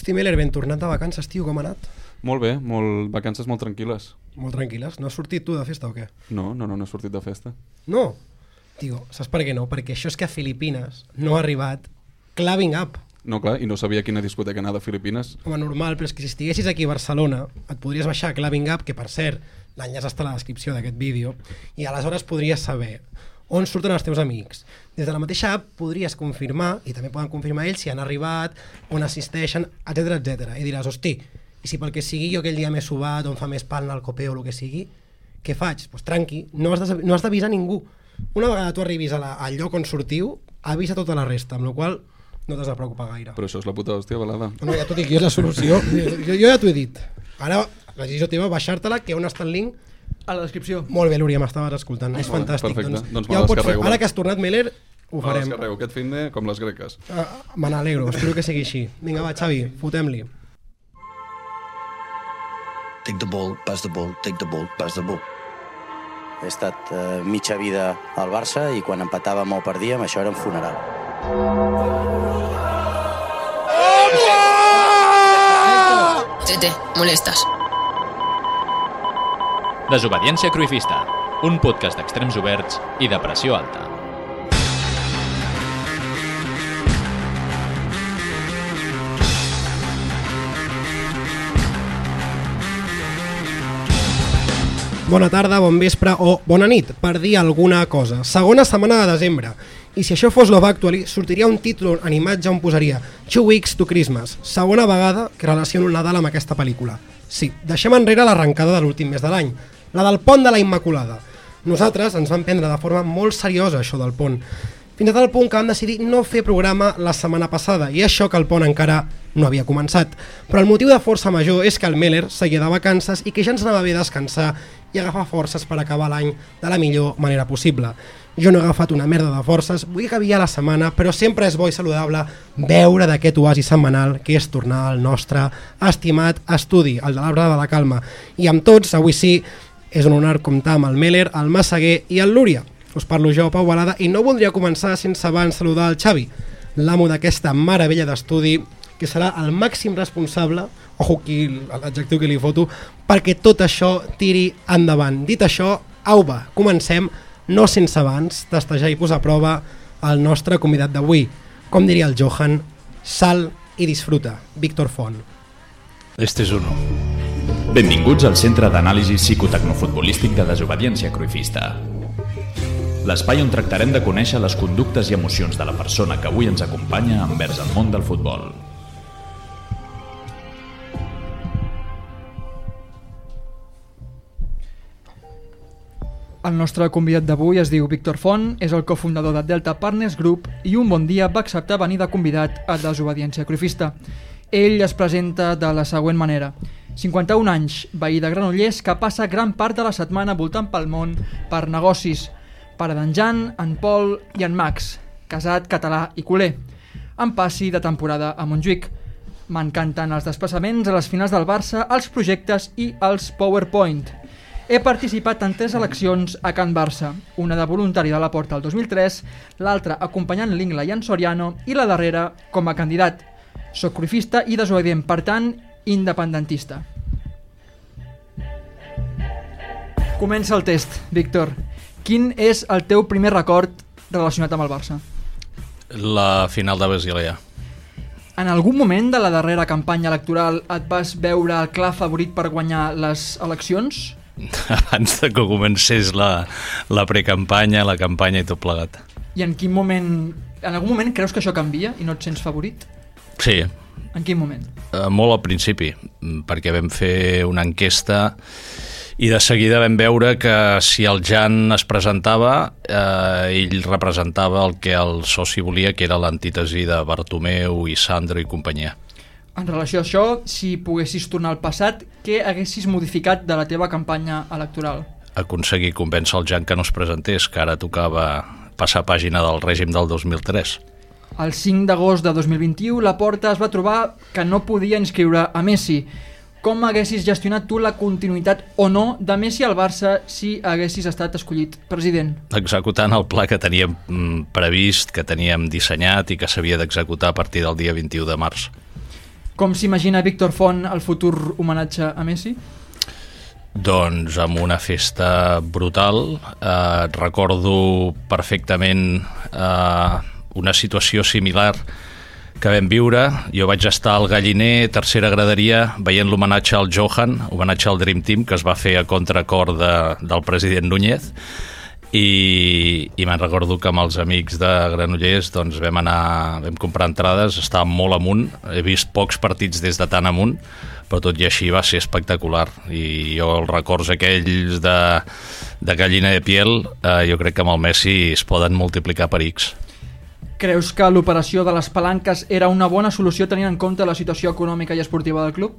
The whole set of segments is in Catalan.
Hosti, Meller, ben tornat de vacances, tio, com ha anat? Molt bé, molt, vacances molt tranquil·les. Molt tranquil·les. No has sortit tu de festa o què? No, no, no, no he sortit de festa. No. Tio, saps per què no? Perquè això és que a Filipines no ha arribat Clubbing Up. No, clar, i no sabia quina discoteca anar de Filipines. Home, normal, però és que si estiguessis aquí a Barcelona et podries baixar Clubbing Up, que per cert, l'enllaç està a la descripció d'aquest vídeo, i aleshores podries saber on surten els teus amics. Des de la mateixa app podries confirmar, i també poden confirmar ells si han arribat, on assisteixen, etc etc. I diràs, hosti, i si pel que sigui jo aquell dia m'he subat, on fa més pal al copé o el que sigui, què faig? Doncs pues tranqui, no has de- no has d'avisar ningú. Una vegada tu arribis a la, al lloc on sortiu, avisa tota la resta, amb la qual no t'has de preocupar gaire. Però això és la puta hòstia, balada. No, ja t'ho dic, jo és la solució. Jo, jo ja t'ho he dit. Ara, la decisió teva, baixar-te-la, que on està el link. A la descripció. Molt bé, Lúria, m'estaves escoltant. És Molt fantàstic. perfecte. Doncs me ja ho pots fer. Ara que has tornat, Meller, ho Me farem. descarrego aquest fin de com les greques. Ah, me n'alegro, espero que sigui així. Vinga, va, Xavi, fotem-li. Take the ball, pass the ball, take the ball, pass the ball. He estat eh, mitja vida al Barça i quan empatàvem o perdíem això era un funeral. Tete, molestes. Desobediència Cruifista, un podcast d'extrems oberts i de pressió alta. Bona tarda, bon vespre o bona nit, per dir alguna cosa. Segona setmana de desembre. I si això fos Love Actually, sortiria un títol en imatge on posaria Two Weeks to Christmas. Segona vegada que relaciono el Nadal amb aquesta pel·lícula. Sí, deixem enrere l'arrencada de l'últim mes de l'any, la del pont de la Immaculada. Nosaltres ens vam prendre de forma molt seriosa això del pont, fins a tal punt que vam decidir no fer programa la setmana passada, i això que el pont encara no havia començat. Però el motiu de força major és que el Meller seguia de vacances i que ja ens anava bé descansar i agafar forces per acabar l'any de la millor manera possible. Jo no he agafat una merda de forces, vull que havia la setmana, però sempre és bo i saludable veure d'aquest oasi setmanal que és tornar al nostre estimat estudi, el de l'arbre de la calma. I amb tots, avui sí, és un honor comptar amb el Meller, el Massaguer i el Lúria. Us parlo jo, Pau Balada, i no voldria començar sense abans saludar el Xavi, l'amo d'aquesta meravella d'estudi, que serà el màxim responsable, ojo aquí l'adjectiu que li foto, perquè tot això tiri endavant. Dit això, au va, comencem, no sense abans testejar i posar a prova el nostre convidat d'avui. Com diria el Johan, sal i disfruta. Víctor Font. Este és uno. Benvinguts al Centre d'Anàlisi Psicotecnofutbolístic de Desobediència Cruifista. L'espai on tractarem de conèixer les conductes i emocions de la persona que avui ens acompanya envers el món del futbol. El nostre convidat d'avui es diu Víctor Font, és el cofundador de Delta Partners Group i un bon dia va acceptar venir de convidat a Desobediència Cruifista. Ell es presenta de la següent manera. 51 anys, veí de Granollers que passa gran part de la setmana voltant pel món per negocis, pare d'en Jan, en Pol i en Max, casat, català i culer. En passi de temporada a Montjuïc. M'encanten els desplaçaments a les finals del Barça, els projectes i els PowerPoint. He participat en tres eleccions a Can Barça, una de voluntari de la Porta el 2003, l'altra acompanyant l'Ingla i en Soriano i la darrera com a candidat. Soc cruifista i desobedient, per tant, independentista. Comença el test, Víctor. Quin és el teu primer record relacionat amb el Barça? La final de Basilea. En algun moment de la darrera campanya electoral et vas veure el clar favorit per guanyar les eleccions? Abans de que comencés la, la precampanya, la campanya i tot plegat. I en quin moment... En algun moment creus que això canvia i no et sents favorit? Sí, En quin moment? eh, molt al principi, mm, perquè vam fer una enquesta i de seguida vam veure que si el Jan es presentava, eh, ell representava el que el soci volia, que era l'antítesi de Bartomeu i Sandro i companyia. En relació a això, si poguessis tornar al passat, què haguessis modificat de la teva campanya electoral? Aconseguir convèncer el Jan que no es presentés, que ara tocava passar pàgina del règim del 2003. El 5 d'agost de 2021, la Porta es va trobar que no podia inscriure a Messi. Com haguessis gestionat tu la continuïtat o no de Messi al Barça si haguessis estat escollit president? executant el pla que teníem mm, previst, que teníem dissenyat i que s'havia d'executar a partir del dia 21 de març. Com s'imagina Víctor Font el futur homenatge a Messi? Doncs amb una festa brutal. Eh, recordo perfectament eh, una situació similar que vam viure. Jo vaig estar al Galliner, tercera graderia, veient l'homenatge al Johan, homenatge al Dream Team, que es va fer a contracor de, del president Núñez, i, i me'n recordo que amb els amics de Granollers doncs, vam anar, vam comprar entrades, estàvem molt amunt, he vist pocs partits des de tan amunt, però tot i així va ser espectacular i jo els records aquells de, de gallina de piel eh, jo crec que amb el Messi es poden multiplicar per X. Creus que l'operació de les palanques era una bona solució tenint en compte la situació econòmica i esportiva del club?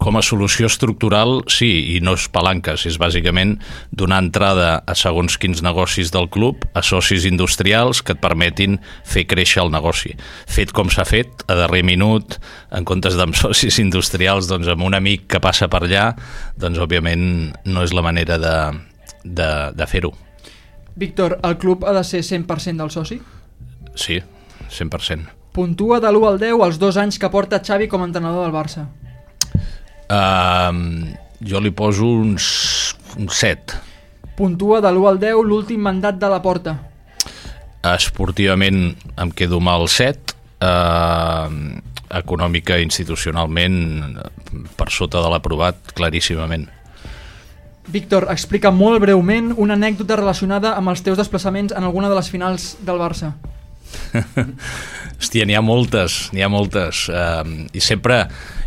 Com a solució estructural, sí, i no és palanques, és bàsicament donar entrada a segons quins negocis del club, a socis industrials que et permetin fer créixer el negoci. Fet com s'ha fet, a darrer minut, en comptes d'amb socis industrials, doncs amb un amic que passa per allà, doncs òbviament no és la manera de, de, de fer-ho. Víctor, el club ha de ser 100% del soci? Sí, 100%. Puntua de l'1 al 10 els dos anys que porta Xavi com a entrenador del Barça. Uh, jo li poso uns, un 7. Puntua de l'1 al 10 l'últim mandat de la porta. Esportivament em quedo amb el 7, uh, econòmica i institucionalment per sota de l'aprovat claríssimament. Víctor, explica molt breument una anècdota relacionada amb els teus desplaçaments en alguna de les finals del Barça. Hòstia, n'hi ha moltes, n'hi ha moltes. Uh, I sempre,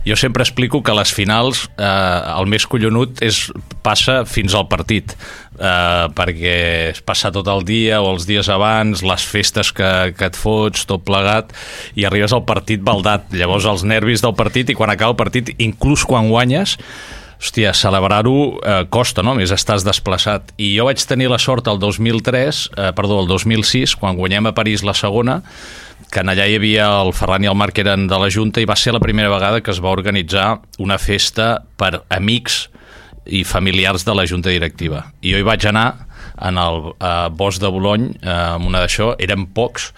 jo sempre explico que les finals uh, el més collonut és, passa fins al partit, uh, perquè es passa tot el dia o els dies abans, les festes que, que et fots, tot plegat, i arribes al partit baldat. Llavors els nervis del partit i quan acaba el partit, inclús quan guanyes, hòstia, celebrar-ho eh, costa, no? Més estàs desplaçat. I jo vaig tenir la sort el 2003, eh, perdó, el 2006, quan guanyem a París la segona, que en allà hi havia el Ferran i el Marc eren de la Junta i va ser la primera vegada que es va organitzar una festa per amics i familiars de la Junta Directiva. I jo hi vaig anar en el eh, bosc de Bolony, eh, amb una d'això, eren pocs,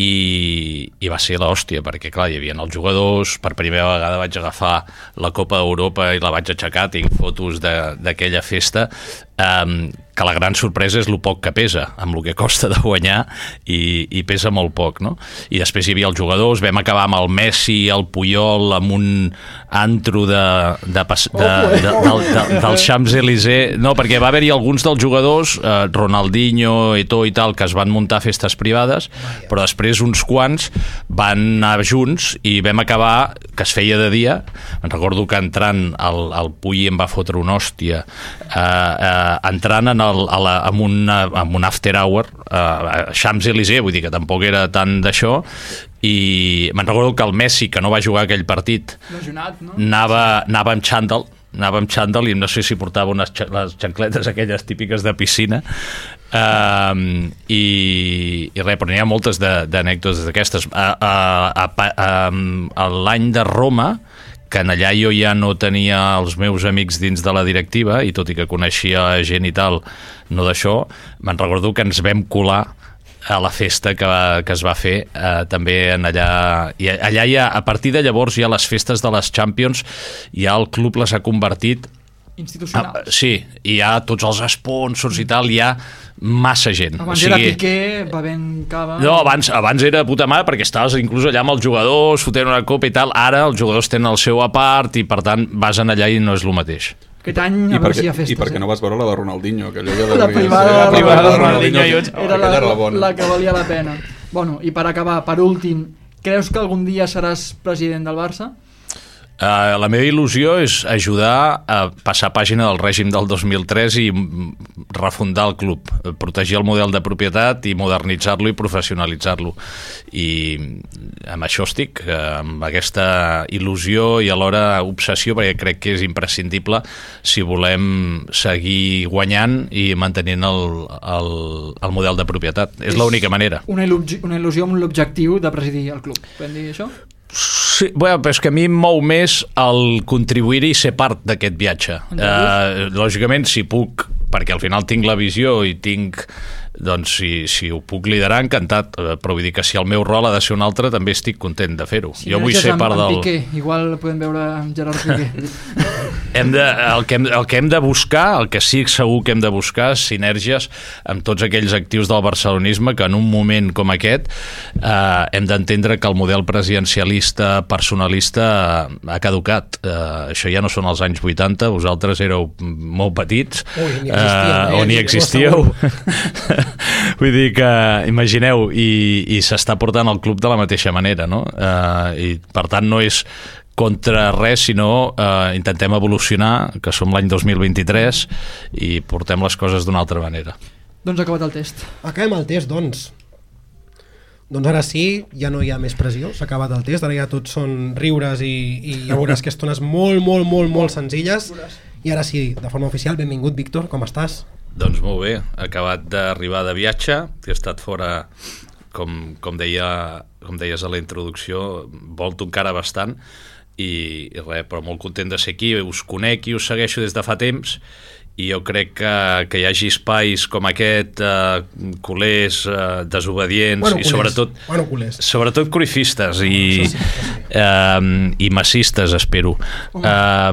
i, i va ser l'hòstia, perquè clar, hi havia els jugadors, per primera vegada vaig agafar la Copa d'Europa i la vaig aixecar, tinc fotos d'aquella festa, um, que la gran sorpresa és el poc que pesa, amb el que costa de guanyar i, i pesa molt poc, no? I després hi havia els jugadors, vam acabar amb el Messi, el Puyol, amb un antro de, de, de, de, de, del, de, del Champs-Élysées, no, perquè va haver-hi alguns dels jugadors, eh, Ronaldinho, Eto'o i tal, que es van muntar festes privades, però després uns quants van anar junts i vam acabar, que es feia de dia, me'n recordo que entrant el, el Puy em va fotre una hòstia, eh, eh, entrant en el, a la, amb, una, amb un after hour eh, a Champs-Élysées, vull dir que tampoc era tant d'això, i me'n recordo que el Messi, que no va jugar aquell partit, Lesionat, no? anava, anava amb xandall, anava amb xandall i no sé si portava unes les xancletes aquelles típiques de piscina um, i, i res, però n'hi ha moltes de- d'anècdotes d'aquestes a l'any de Roma que en allà jo ja no tenia els meus amics dins de la directiva i tot i que coneixia gent i tal no d'això, me'n recordo que ens vam colar a la festa que, que es va fer eh, també en allà i allà ja, a partir de llavors ja les festes de les Champions ja el club les ha convertit Institucional. Ah, sí, hi ha tots els sponsors i tal, hi ha massa gent. Abans era Piqué, bevent cava... No, abans, abans era puta mare perquè estaves inclús allà amb els jugadors, fotent una copa i tal. Ara els jugadors tenen el seu a part i per tant vas en allà i no és el mateix. Aquest any I a per, veure si hi ha què, festes. I per què eh? no vas veure la de Ronaldinho? Aquella ja La privada de privada de Ronaldinho, Ronaldinho, oh, Era la, era la bona. la que valia la pena. Bueno, i per acabar, per últim, creus que algun dia seràs president del Barça? Uh, la meva il·lusió és ajudar a passar pàgina del règim del 2003 i mm, refundar el club, protegir el model de propietat i modernitzar-lo i professionalitzar-lo. I amb això estic, eh, amb aquesta il·lusió i alhora obsessió, perquè crec que és imprescindible si volem seguir guanyant i mantenint el, el, el model de propietat. És l'única manera. Una, il·lugi- una il·lusió amb l'objectiu de presidir el club. Podem dir això? Sí, bueno, però és que a mi em mou més el contribuir i ser part d'aquest viatge. Uh, lògicament, si puc, perquè al final tinc la visió i tinc doncs si, si ho puc liderar, encantat, Eh, però vull dir que si el meu rol ha de ser un altre, també estic content de fer-ho. Si jo vull ser amb, part del... Piqué, igual podem veure amb Gerard Piqué. Hem de, el, que hem, el que hem de buscar, el que sí segur que hem de buscar sinergies amb tots aquells actius del barcelonisme que en un moment com aquest eh, hem d'entendre que el model presidencialista personalista ha caducat. Eh, això ja no són els anys 80, vosaltres éreu molt petits Ui, ni eh? on hi Ho existíeu. Vull dir que, imagineu, i, i s'està portant el club de la mateixa manera, no? Eh, I per tant no és contra res, sinó eh, intentem evolucionar, que som l'any 2023 i portem les coses d'una altra manera. doncs ha acabat el test. Acabem el test, doncs. Doncs ara sí, ja no hi ha més pressió, s'ha acabat el test, ara ja tots són riures i, i ja veuràs que estones molt, molt, molt, molt senzilles. I ara sí, de forma oficial, benvingut, Víctor, com estàs? Doncs molt bé, acabat d'arribar de viatge, he estat fora, com, com, deia, com deies a la introducció, volto encara bastant, i, i res, però molt content de ser aquí, us conec i us segueixo des de fa temps, i jo crec que, que hi hagi espais com aquest, eh, culers, eh, desobedients, Bueno, i culers. sobretot Bueno, culers. sobretot cruifistes i, eh, i massistes, espero. Eh,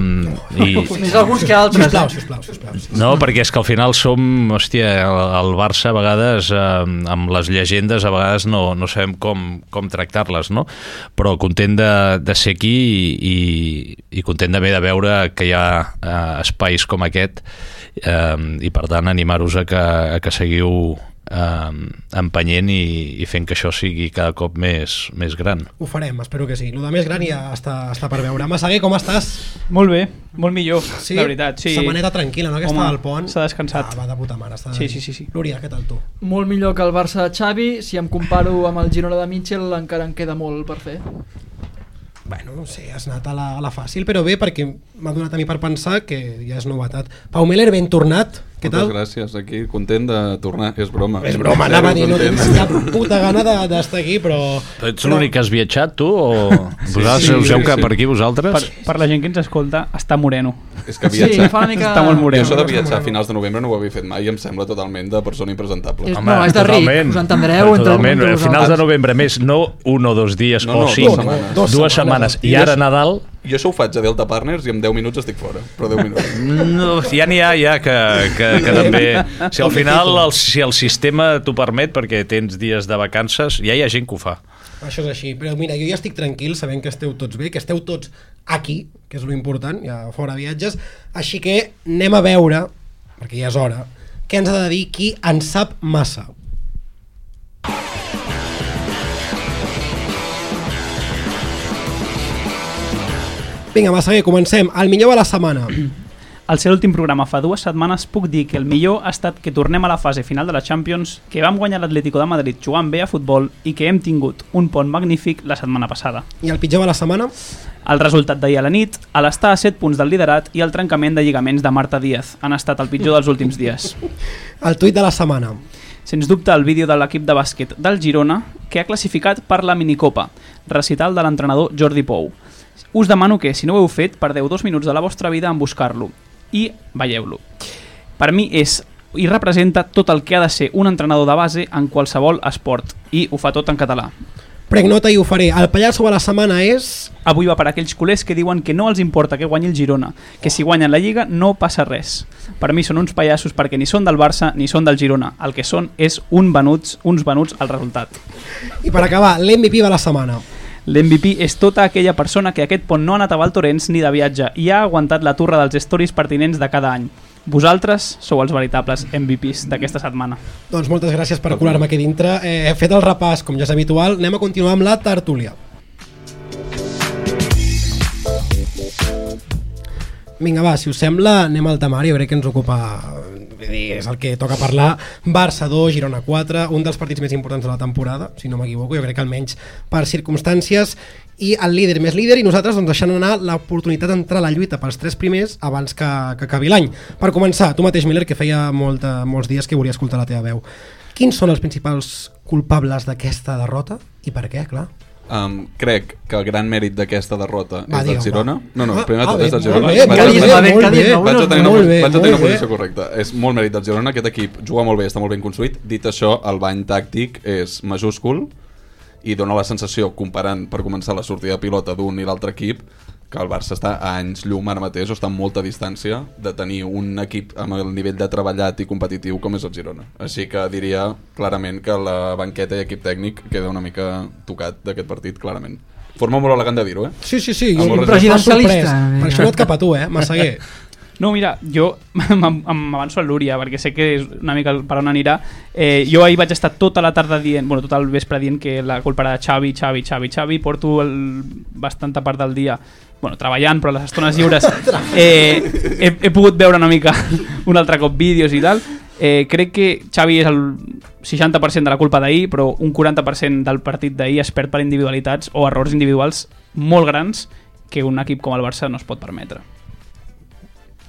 i, Més alguns que altres. Sisplau, Eh? sisplau, sisplau. sisplau. no, perquè és que al final som, hòstia, el, el Barça a vegades, eh, amb les llegendes, a vegades no, no sabem com, com tractar-les, no? Però content de, de ser aquí i, i, i content també de veure que hi ha eh, espais com aquest eh, i per tant animar-vos a, que, a que seguiu eh, empenyent i, i fent que això sigui cada cop més, més gran. Ho farem, espero que sí. El de més gran ja està, està per veure. Massaguer, com estàs? Molt bé, molt millor, Sí? la veritat. Sí. Setmaneta tranquil·la, no? Aquesta Home, del pont. s'ha descansat. Ah, va de puta mare. Està Sí, sí, sí, sí. Lúria, què tal tu? Molt millor que el Barça de Xavi, si em comparo amb el Girona de Mitchell encara en queda molt per fer. Bueno, no sé, has anat a la, a la fàcil, però bé, perquè m'ha donat a mi per pensar que ja és novetat. Pau Meller, ben tornat, què tal? Moltes gràcies, aquí content de tornar. És broma. És broma, anava a dir, no tens cap puta gana de- d'estar aquí, però... Però ets l'únic que has viatjat, tu? O vosaltres sí, us heu sí, cap sí. per aquí, vosaltres? Per, per la gent que ens escolta, està moreno. És que Sí, viatjar... fa una mica... Està molt Jo moreno. això de viatjar a finals de novembre no ho havia fet mai i em sembla totalment de persona impresentable. És- no, és de ric, us entendreu entre- totalment. entre A finals de novembre més, no un o dos dies No, o no, cinc, dues. Dues dues setmanes. setmanes. I ara Nadal, Jo això ho faig a Delta Partners i en 10 minuts estic fora. Però 10 minuts. no, ja n'hi ha ja que, que, que també... Si al final el, si el sistema t'ho permet perquè tens dies de vacances, ja hi ha gent que ho fa. Això és així, però mira, jo ja estic tranquil sabent que esteu tots bé, que esteu tots aquí, que és lo important, ja fora viatges, així que anem a veure, perquè ja és hora, què ens ha de dir qui en sap massa. Vinga, Massaguer, comencem. El millor de la setmana. Al ser l'últim programa fa dues setmanes puc dir que el millor ha estat que tornem a la fase final de la Champions, que vam guanyar l'Atlético de Madrid jugant bé a futbol i que hem tingut un pont magnífic la setmana passada. I el pitjor de la setmana? El resultat d'ahir a la nit, a l'estar a 7 punts del liderat i el trencament de lligaments de Marta Díaz han estat el pitjor dels últims dies. El tuit de la setmana. Sens dubte el vídeo de l'equip de bàsquet del Girona que ha classificat per la minicopa, recital de l'entrenador Jordi Pou. Us demano que, si no ho heu fet, perdeu dos minuts de la vostra vida en buscar-lo i veieu-lo. Per mi és i representa tot el que ha de ser un entrenador de base en qualsevol esport i ho fa tot en català. Prenc nota i ho faré. El pallasso de la setmana és... Avui va per aquells culers que diuen que no els importa que guanyi el Girona, que si guanyen la Lliga no passa res. Per mi són uns pallassos perquè ni són del Barça ni són del Girona. El que són és un venuts, uns venuts al resultat. I per acabar, l'MVP de la setmana. L'MVP és tota aquella persona que aquest pont no ha anat a Valtorens ni de viatge i ha aguantat la turra dels stories pertinents de cada any. Vosaltres sou els veritables MVPs d'aquesta setmana. Doncs moltes gràcies per colar-me aquí dintre. Eh, fet el repàs, com ja és habitual, anem a continuar amb la tertúlia. Vinga, va, si us sembla, anem al temari, jo crec que ens ocupa, vull dir, és el que toca parlar, Barça 2, Girona 4, un dels partits més importants de la temporada, si no m'equivoco, jo crec que almenys per circumstàncies, i el líder més líder, i nosaltres doncs, deixant anar l'oportunitat d'entrar a la lluita pels tres primers abans que, que acabi l'any. Per començar, tu mateix, Miller, que feia molta, molts dies que volia escoltar la teva veu, quins són els principals culpables d'aquesta derrota i per què, clar? Um, crec que el gran mèrit d'aquesta derrota Va, és del Girona. va. No, no, primer de tot és del Girona. bé, Vaig a tenir- molt bé, vaig a tenir molt una, bé, vaig a tenir una posició correcta. És molt mèrit del Girona. Aquest equip juga molt bé, està molt ben construït. Dit això, el bany tàctic és majúscul i dona la sensació, comparant per començar la sortida de pilota d'un i l'altre equip, que el Barça està a anys llum ara mateix o està a molta distància de tenir un equip amb el nivell de treballat i competitiu com és el Girona. Així que diria clarament que la banqueta i equip tècnic queda una mica tocat d'aquest partit, clarament. Forma molt elegant de dir-ho, eh? Sí, sí, sí. Jo- m'ha presidencialista. sorprès. Per això no et cap a tu, eh, Massaguer. No, mira, jo m'avanço a Lúria, perquè sé que és una mica per on anirà. Eh, jo ahir vaig estar tota la tarda dient, bueno, tot el vespre dient que la culpa era de Xavi, Xavi, Xavi, Xavi. Porto el, bastanta part del dia bueno, treballant, però a les estones lliures eh, he, he pogut veure una mica un altre cop vídeos i tal. Eh, crec que Xavi és el 60% de la culpa d'ahir, però un 40% del partit d'ahir es perd per individualitats o errors individuals molt grans que un equip com el Barça no es pot permetre.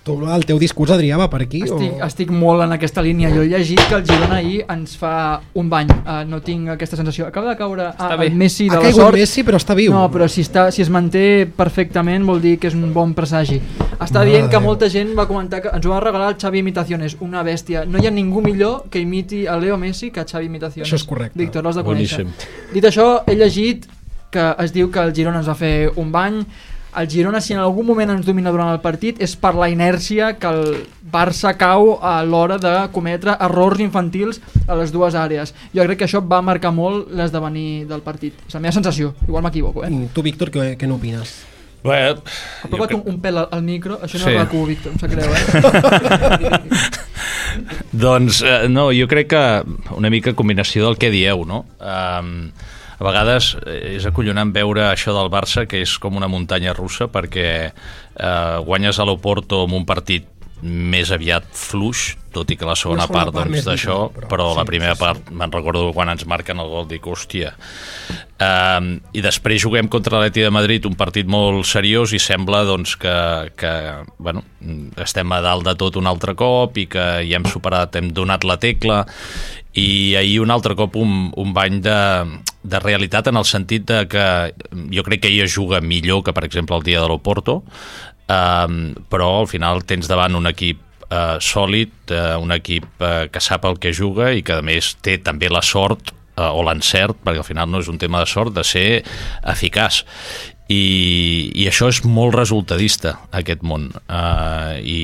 Tu, el teu discurs, Adrià, va per aquí? Estic, o... estic molt en aquesta línia. Jo he llegit que el Girona ahir ens fa un bany. Uh, no tinc aquesta sensació. Acaba de caure Està a, bé. el Messi de ha la sort. Messi, però està viu. No, però si, està, si es manté perfectament vol dir que és un bon presagi. Està Mare dient que molta gent va comentar que ens ho va regalar el Xavi Imitaciones, una bèstia. No hi ha ningú millor que imiti a Leo Messi que a Xavi Imitaciones. Això és correcte. Víctor, l'has de conèixer. Boníssim. Dit això, he llegit que es diu que el Girona ens va fer un bany. El Girona, si en algun moment ens domina durant el partit, és per la inèrcia que el Barça cau a l'hora de cometre errors infantils a les dues àrees. Jo crec que això va marcar molt l'esdevenir del partit. És la meva sensació. Igual m'equivoco, eh? Tu, Víctor, què, què n'opines? Bé, Apropa't un, un pèl al, al micro, això no Sí. RAC1, Víctor, em sap greu, eh? Doncs eh, no, jo crec que una mica combinació del que dieu, no? Um, a vegades eh, és acollonant veure això del Barça, que és com una muntanya russa, perquè eh, guanyes a l'Oporto amb un partit més aviat fluix, tot i que la segona, segona part, doncs, d'això, digna, però, però la sí, primera sí, sí. part, me'n recordo quan ens marquen el gol, dic, hòstia. Um, I després juguem contra l'Atleti de Madrid, un partit molt seriós i sembla doncs, que, que bueno, estem a dalt de tot un altre cop i que ja hem superat, hem donat la tecla i ahir un altre cop un, un bany de, de realitat en el sentit de que jo crec que ell es juga millor que per exemple el dia de l'Oporto um, però al final tens davant un equip uh, sòlid, uh, un equip uh, que sap el que juga i que a més té també la sort uh, o l'encert, perquè al final no és un tema de sort, de ser eficaç i, i això és molt resultadista aquest món. Uh, i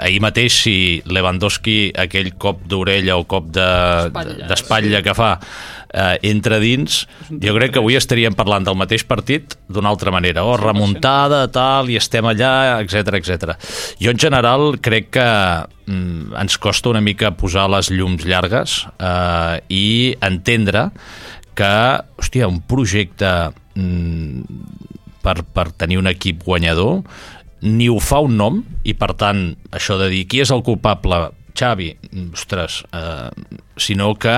ahir mateix si Lewandowski aquell cop d'orella o cop de- d'espatlla. de, que fa uh, entra dins jo crec que avui estaríem parlant del mateix partit d'una altra manera, o remuntada tal, i estem allà, etc etc. jo en general crec que mm, ens costa una mica posar les llums llargues uh, i entendre que, hòstia, un projecte mm, per, per tenir un equip guanyador ni ho fa un nom i per tant això de dir qui és el culpable? Xavi, ostres, eh, sinó que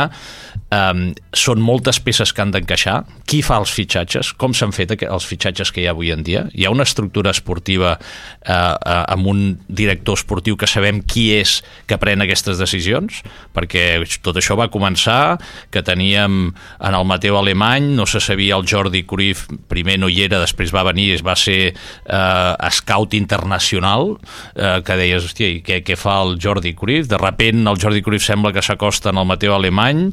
eh, són moltes peces que han d'encaixar. Qui fa els fitxatges? Com s'han fet els fitxatges que hi ha avui en dia? Hi ha una estructura esportiva eh, eh, amb un director esportiu que sabem qui és que pren aquestes decisions? Perquè tot això va començar que teníem en el Mateu Alemany, no se sabia el Jordi Cruyff, primer no hi era, després va venir, es va ser eh, scout internacional, eh, que deies, hòstia, què, què fa el Jordi Cruyff? De repent el Jordi Cruyff sembla que s'acosta en el Mateu Alemany,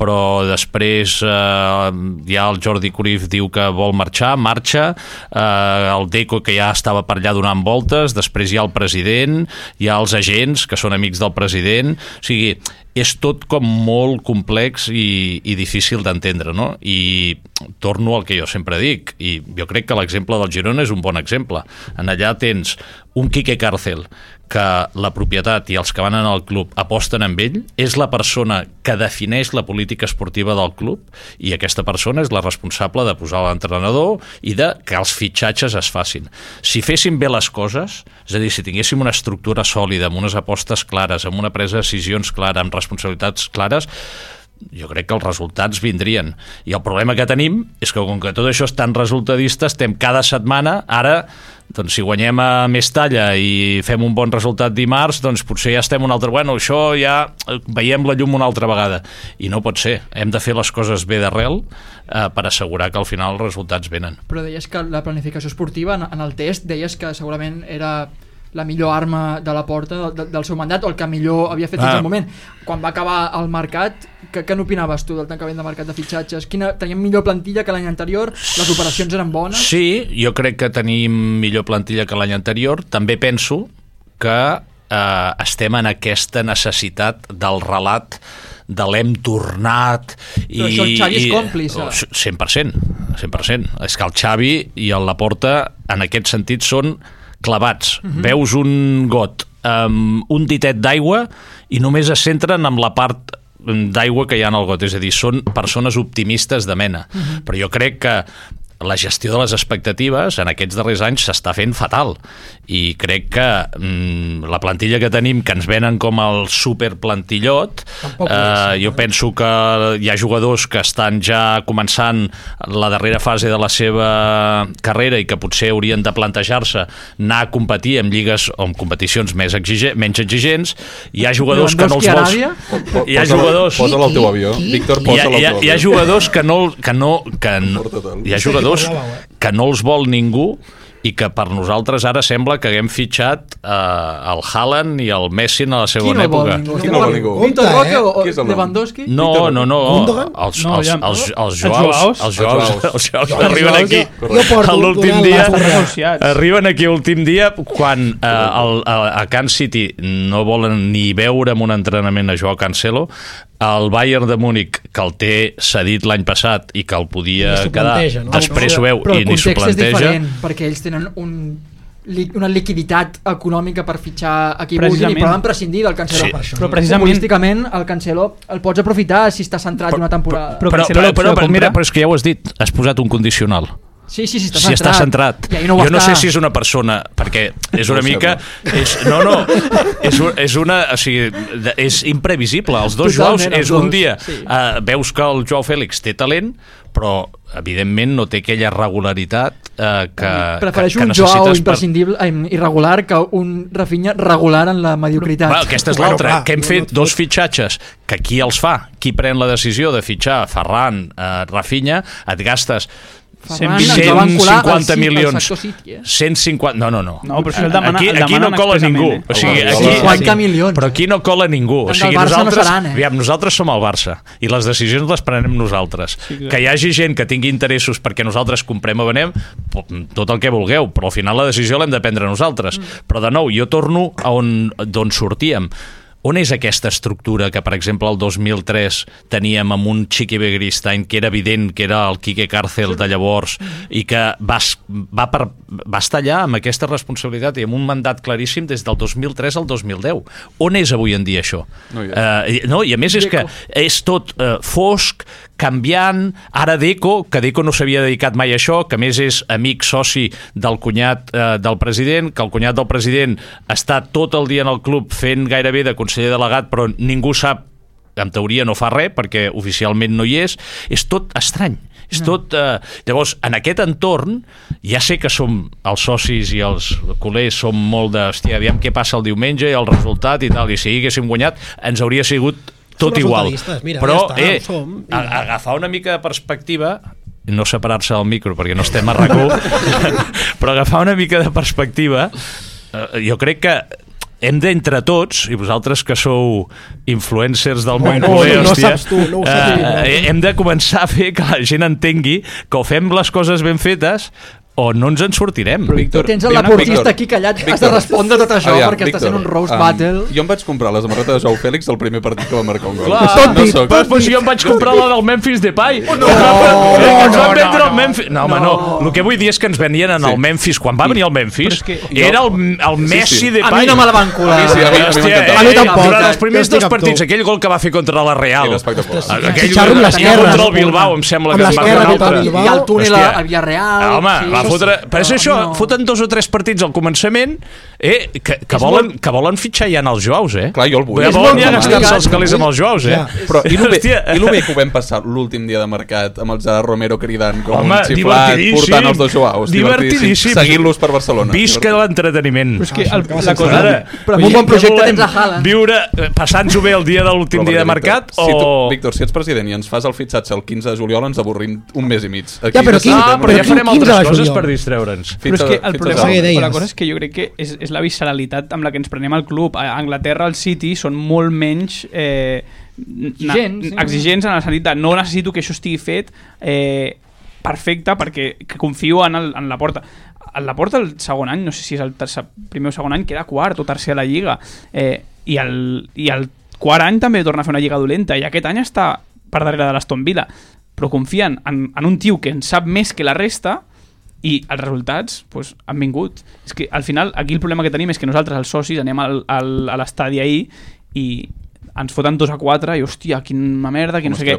però després eh, ja el Jordi Cruyff diu que vol marxar, marxa, eh, el Deco que ja estava per allà donant voltes, després hi ha el president, hi ha els agents que són amics del president, o sigui, és tot com molt complex i, i difícil d'entendre, no? I torno al que jo sempre dic, i jo crec que l'exemple del Girona és un bon exemple. En allà tens un Quique Cárcel que la propietat i els que van en el club aposten amb ell, és la persona que defineix la política esportiva del club i aquesta persona és la responsable de posar l'entrenador i de que els fitxatges es facin. Si fessin bé les coses, és a dir, si tinguéssim una estructura sòlida, amb unes apostes clares, amb una presa de decisions clara, amb responsabilitats clares, jo crec que els resultats vindrien. I el problema que tenim és que com que tot això és tan resultadista, estem cada setmana, ara doncs si guanyem a Mestalla i fem un bon resultat dimarts, doncs potser ja estem un altre... Bueno, això ja eh, veiem la llum una altra vegada. I no pot ser. Hem de fer les coses bé d'arrel eh, per assegurar que al final els resultats venen. Però deies que la planificació esportiva, en, en el test, deies que segurament era la millor arma de la porta de, del seu mandat o el que millor havia fet fins Ah. al moment. Quan va acabar el mercat, que, què n'opinaves tu del tancament de mercat de fitxatges? Quina, teníem millor plantilla que l'any anterior? Les operacions eren bones? Sí, jo crec que tenim millor plantilla que l'any anterior. També penso que eh, estem en aquesta necessitat del relat de l'hem tornat i, Però això el Xavi és còmplice. Oh, 100%, 100%. És que el Xavi i el Laporta en aquest sentit són clavats. Mhm. Veus un got amb un ditet d'aigua i només es centren en la part d'aigua que hi ha en el got, és a dir, són persones optimistes de mena. Mhm. Però jo crec que la gestió de les expectatives en aquests darrers anys s'està fent fatal. I crec que mm, la plantilla que tenim, que ens venen com el superplantillot Tampoc eh, jo penso que hi ha jugadors que estan ja començant la darrera fase de la seva carrera i que potser haurien de plantejar-se anar a competir en lligues o en competicions més exige menys exigents. Hi ha jugadors que no els vols. Hi ha jugadors Posa-la al teu avió. Víctor, hi ha, posa-la al teu hi ha avió. jugadors que no, que no, que hi ha Sí, jugadors eh? que no els vol ningú i que per nosaltres ara sembla que haguem fitxat eh, el Haaland i el Messi en la Qui segona no vol època. ningú? Qui no vol ningú? Roque eh? o Qui és el nom? Lewandowski? No, no, no. Els, No, els, els, els, Joaos. els Joaos, Els Joaos, arriben aquí l'últim dia arriben aquí l'últim dia quan eh, el, a, a Can City no volen ni veure amb un entrenament a Joao Cancelo el Bayern de Múnich que el té cedit l'any passat i que el podia quedar no? després ho veu Però i ni s'ho context és planteja diferent, perquè ells tenen un, li, una liquiditat econòmica per fitxar a qui vulguin i poden prescindir del Cancelo. Sí. Per això. Però precisament... Futbolísticament, el Cancelo el pots aprofitar si està centrat una temporada. però- però, però, però, però, mira, però és que ja ho has dit, has posat un condicional. Sí, sí, sí, està si centrat. està centrat. I no jo no està. sé si és una persona, perquè és una mica... És, no, no, és, és una... O sigui, és imprevisible. Els dos Totalment, Joaos els és un dia... sí. Uh, veus que el Joao Fèlix té talent, però evidentment no té aquella regularitat uh, que, Prefereixo que, que un Joao imprescindible, eh, irregular que un Rafinha regular en la mediocritat. Va, aquesta és l'altra, clar, que hem fet no, dos fitxatges, que qui els fa? Qui pren la decisió de fitxar Ferran, eh, Rafinha, et gastes Ferran ens ens va vincular al 150 City- al milions. sector City, eh? 150... No, no, no. No, però això el demana- aquí, el aquí no cola ningú. eh? O sigui, aquí, 50 milions. Però aquí no cola ningú. O Tant sigui, Barça no nosaltres, seran, eh? aviam, nosaltres som el Barça i les decisions les prenem nosaltres. Sí, que hi hagi gent que tingui interessos perquè nosaltres comprem o venem, tot el que vulgueu, però al final la decisió l'hem de prendre nosaltres. Mm. Però de nou, jo torno a on d'on sortíem. On és aquesta estructura que, per exemple, el 2003 teníem amb un Chiqui Begristain que era evident que era el Quique Cárcel de llavors i que va, va, per, va estar allà amb aquesta responsabilitat i amb un mandat claríssim des del 2003 al 2010. On és avui en dia això? No és. Uh, no, I a més és que és tot uh, fosc, canviant, ara Deco, que Deco no s'havia dedicat mai a això, que a més és amic soci del cunyat eh, del president, que el cunyat del president està tot el dia en el club fent gairebé de conseller delegat, però ningú sap en teoria no fa res perquè oficialment no hi és, és tot estrany. És tot, eh, llavors, en aquest entorn, ja sé que som els socis i els culers som molt de, hòstia, aviam què passa el diumenge i el resultat i tal, i si haguéssim guanyat ens hauria sigut tot Som igual. mira, Però, ja està, eh, ho som, i- a- agafar una mica de perspectiva no separar-se del micro perquè no estem a RAC1 però agafar una mica de perspectiva eh, jo crec que hem d'entre tots, i vosaltres que sou influencers del món Bueno, culer, no hòstia, saps tu, no ho tu. eh, hem de començar a fer que la gent entengui que o fem les coses ben fetes o no ens en sortirem. Però, Víctor, Tens el Víctor, laportista aquí callat, has de respondre tot això Aviam, perquè està sent un roast um, battle. Jo em vaig comprar la samarreta de Joao Fèlix el primer partit que va marcar un gol. Clar, Tot no dit, soc... Pues, pues jo em vaig comprar la del Memphis Depay. Oh, no, no, no, ens van no, vendre no, el Memphis. No, home, no. El que vull dir és que ens venien en el. Memphis. Quan va venir el Memphis, Però que era el, el Messi sí. Depay. A mi no me la van colar. A mi sí, a mi- a mi Hòstia, eh, A mi tampoc, Durant els primers dos partits, aquell gol que va fer contra la Real. Aquell contra el Bilbao, em sembla Amb que es va l'esquerra, fer un altre. I el túnel a Villarreal. Home, sí. Va fotre, però és Però això, no. foten dos o tres partits al començament eh, que, que, volen, molt- que volen fitxar ja en els Joaus, eh? Clar, jo el vull. Ja volen ja gastar-se els calés amb els Joaus, eh? Ja. Però i lo, bé, i lo bé que ho vam passar l'últim dia de mercat amb el Gerard Romero cridant com Home, un xiflat, portant els dos Joaus. Divertidíssim. Seguint-los per Barcelona. Visca l'entreteniment. Però és que Ah, el, això la cosa... Ara, Però amb un bon projecte tens a Haaland. Viure, eh, passant-ho bé el dia de l'últim dia de mercat o... Víctor, si ets president i ens fas el fitxatge el 15 de juliol ens avorrim un mes i mig. Aquí Ja, però quin- Ah, però ja farem 15 altres coses? Per distreure'ns. Però és que el problema, deies. la cosa és que jo crec que és, és la visceralitat amb la que ens prenem el club. A Anglaterra, el City, són molt menys... Eh, Exigents, sí. exigents en el sentit de no necessito que això estigui fet eh, perfecte perquè que confio en, el, en la porta el la porta el segon any, no sé si és el tercer, primer o segon any, queda quart o tercer a la Lliga eh, i, el, i el quart any també torna a fer una Lliga dolenta i aquest any està per darrere de l'Aston Villa però confien en, en un tio que en sap més que la resta i els resultats pues, han vingut. És que al final aquí el problema que tenim és que nosaltres, els socis, anem al, al, a l'estadi ahir i ens foten 2 a 4 i hòstia, quina merda, que no sé què.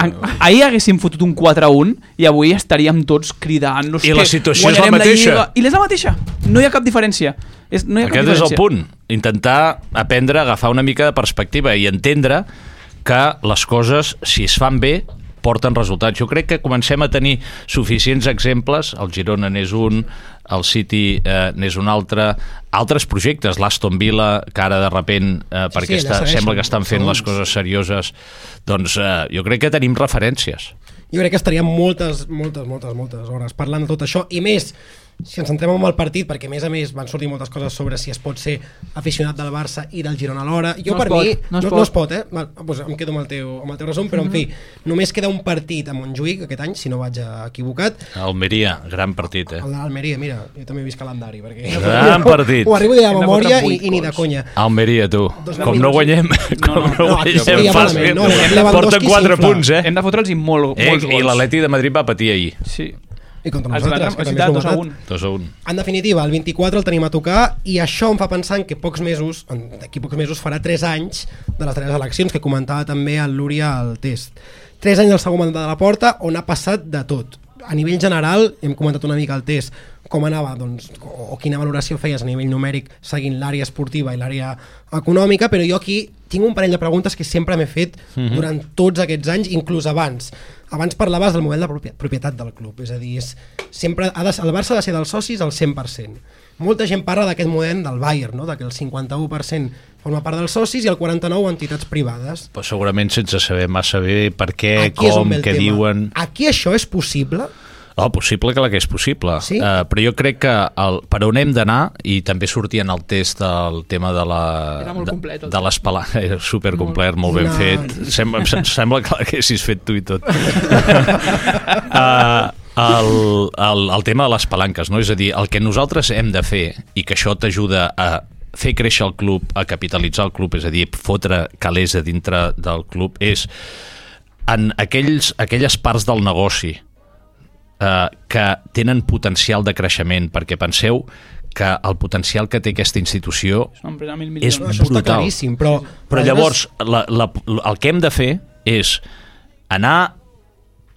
allò. ahir haguéssim fotut un 4 a 1 i avui estaríem tots cridant. No sé I la situació és la mateixa. Lliga. I és la mateixa. No hi ha cap diferència. És, no hi ha Aquest cap és el diferència. punt. Intentar aprendre a agafar una mica de perspectiva i entendre que les coses, si es fan bé, porten resultats. Jo crec que comencem a tenir suficients exemples, el Girona n'és un, el City eh, n'és un altre, altres projectes, l'Aston Villa, que ara de repent, eh, Sí, perquè sí, està, allà segueixen, sembla que estan fent les coses serioses, doncs eh, jo crec que tenim referències. Jo crec que estaríem moltes, moltes, moltes, moltes hores parlant de tot això, i més, si ens centrem en el partit, perquè a més a més van sortir moltes coses sobre si es pot ser aficionat del Barça i del Girona alhora. Jo No per pot, mi, no es no, pot. no es pot, eh? Val, doncs em quedo amb el teu, amb el teu resum, però en fi, només queda un partit a Montjuïc aquest any, si no vaig equivocat, Almeria, gran partit, eh? l'Almeria, mira, jo també he vist calendari, perquè Gran partit. ho arribo de de memòria i, i ni de conya. Almeria, tu. Com no guanyem, com no, guanyem fàcil. no, Lewandowski Porten 4 s'infla. punts, eh? Hem de fotre'ls molts, eh molts I gols. l'Atleti de Madrid va patir ahir. Sí. I contra Els nosaltres, que també és dos a novetat. 1. 2 a 1. En definitiva, el 24 el tenim a tocar i això em fa pensar en que pocs mesos, d'aquí pocs mesos farà 3 anys de les darreres eleccions, que comentava també el Lúria al test. 3 anys del segon mandat de la porta on ha passat de tot. A nivell general, hem comentat una mica el test, com anava, doncs, o, o quina valoració feies a nivell numèric seguint l'àrea esportiva i l'àrea econòmica, però jo aquí tinc un parell de preguntes que sempre m'he fet durant tots aquests anys, inclús abans. Abans parlaves del model de propi- propietat del club, és a dir, és, sempre ha de, el Barça ha de ser dels socis al 100%. Molta gent parla d'aquest model del Bayern, no? de que el 51% forma part dels socis i el 49% entitats privades. Però segurament sense saber massa bé per què, Aquí com, què tema. diuen... Aquí això és possible? Oh, possible que la que és possible. Sí? Uh, però jo crec que el, per on hem d'anar, i també sortia en el test el tema de la... Era molt de, complet, de les palanques, era supercomplet, molt, molt ben No. fet. Sembla, em sembla que l'haguessis fet tu i tot. uh, el, el, el tema de les palanques, no? és a dir, el que nosaltres hem de fer, i que això t'ajuda a fer créixer el club, a capitalitzar el club, és a dir, fotre calés a dintre del club, és en aquells, aquelles parts del negoci eh, que tenen potencial de creixement, perquè penseu que el potencial que té aquesta institució És està brutal. claríssim, però... Però llavors, la, la, el que hem de fer és anar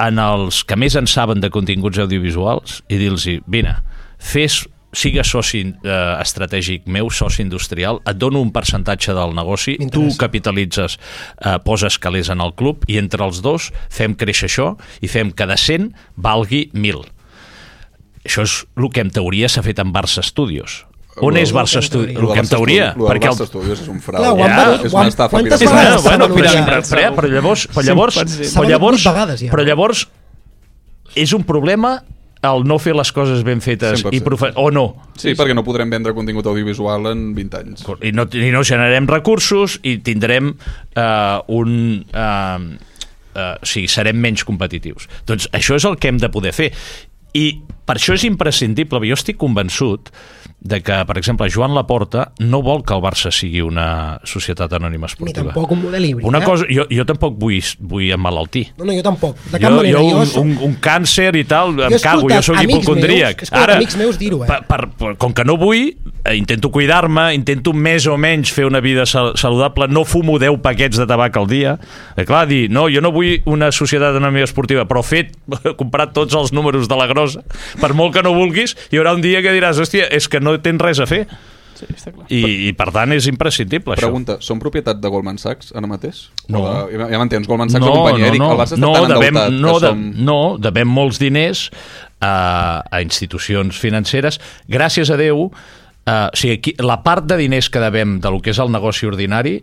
en els que més en saben de continguts audiovisuals i dir-los, vine, fes, sigues soci eh, estratègic meu, soci industrial, et dono un percentatge del negoci, tu capitalitzes, eh, poses calés en el club i entre els dos fem créixer això i fem que de 100 valgui 1.000. Això és el que en teoria s'ha fet en Barça Studios. On és Barça que en Studios? teoria. El que en teoria. Perquè el- Barça Studios és un frau. Clar, Ja, és una estafa piramidal. bueno, s'ha però, llavors, però llavors, 100%. S'ha però llavors, però llavors és un problema el no fer les coses ben fetes 100%. i profe o no. Sí, perquè no podrem vendre contingut audiovisual en 20 anys. I no, i no generarem recursos i tindrem eh, un... Eh, eh, o sigui, serem menys competitius. Doncs això és el que hem de poder fer. I per això és imprescindible, jo estic convençut de que, per exemple, Joan Laporta no vol que el Barça sigui una societat anònima Ni esportiva. tampoc un model híbrid. Una eh? cosa, jo, jo tampoc vull, vull emmalaltir. No, no, jo tampoc. De cap jo, manera. jo, un, soc- un, un càncer i tal, he em cago, jo sóc hipocondríac. meus- he escoltat amics meus dir-ho, eh? per, per, per, com que no vull, eh, intento cuidar-me, intento més o menys fer una vida sal saludable, no fumo 10 paquets de tabac al dia. Eh, clar, dir, no, jo no vull una societat anònima esportiva, però fet, comprat tots els números de la grossa, per molt que no vulguis, hi haurà un dia que diràs, hòstia, és que no tens res a fer. Sí, està clar. I, i per tant és imprescindible Pregunta, són propietat de Goldman Sachs ara mateix? No. O de, ja m'entens, Goldman Sachs o companyia. Dic, el Barça està no, tan devem, endeutat no, de, som... no, devem molts diners a, a institucions financeres. Gràcies a Déu, eh, o sigui, aquí, la part de diners que devem de lo que és el negoci ordinari,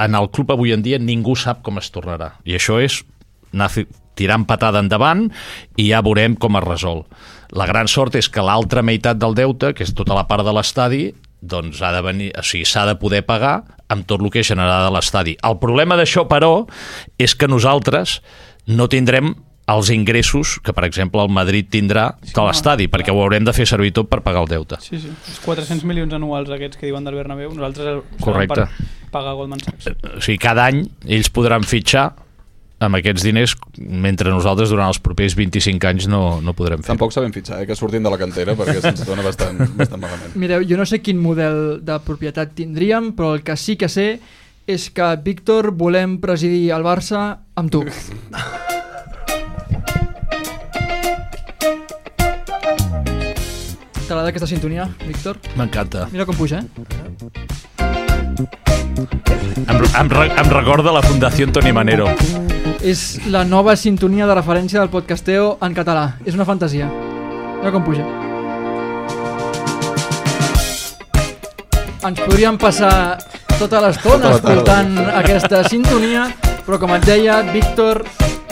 en el club avui en dia ningú sap com es tornarà. I això és tirant patada endavant i ja veurem com es resol. La gran sort és que l'altra meitat del deute, que és tota la part de l'estadi, doncs ha de venir, o sigui, s'ha de poder pagar amb tot el que generarà de l'estadi. El problema d'això, però, és que nosaltres no tindrem els ingressos que, per exemple, el Madrid tindrà de l'estadi, perquè ho haurem de fer servir tot per pagar el deute. Sí, sí. Els 400 milions anuals aquests que diuen del Bernabéu, nosaltres Correcte. per pagar Goldman Sachs. O sigui, cada any ells podran fitxar amb aquests diners mentre nosaltres durant els propers 25 anys no, no podrem fer. Tampoc sabem fitxar, eh, que sortim de la cantera perquè se'ns dona bastant, bastant malament. Mireu, jo no sé quin model de propietat tindríem, però el que sí que sé és que, Víctor, volem presidir el Barça amb tu. T'agrada aquesta sintonia, Víctor? M'encanta. Mira com puja, eh? Em, em, em recorda la Fundació Toni Manero. És la nova sintonia de referència del podcasteo en català. És una fantasia. Mira com puja. Ens podríem passar tota l'estona Tota escoltant aquesta sintonia, però com et deia, Víctor,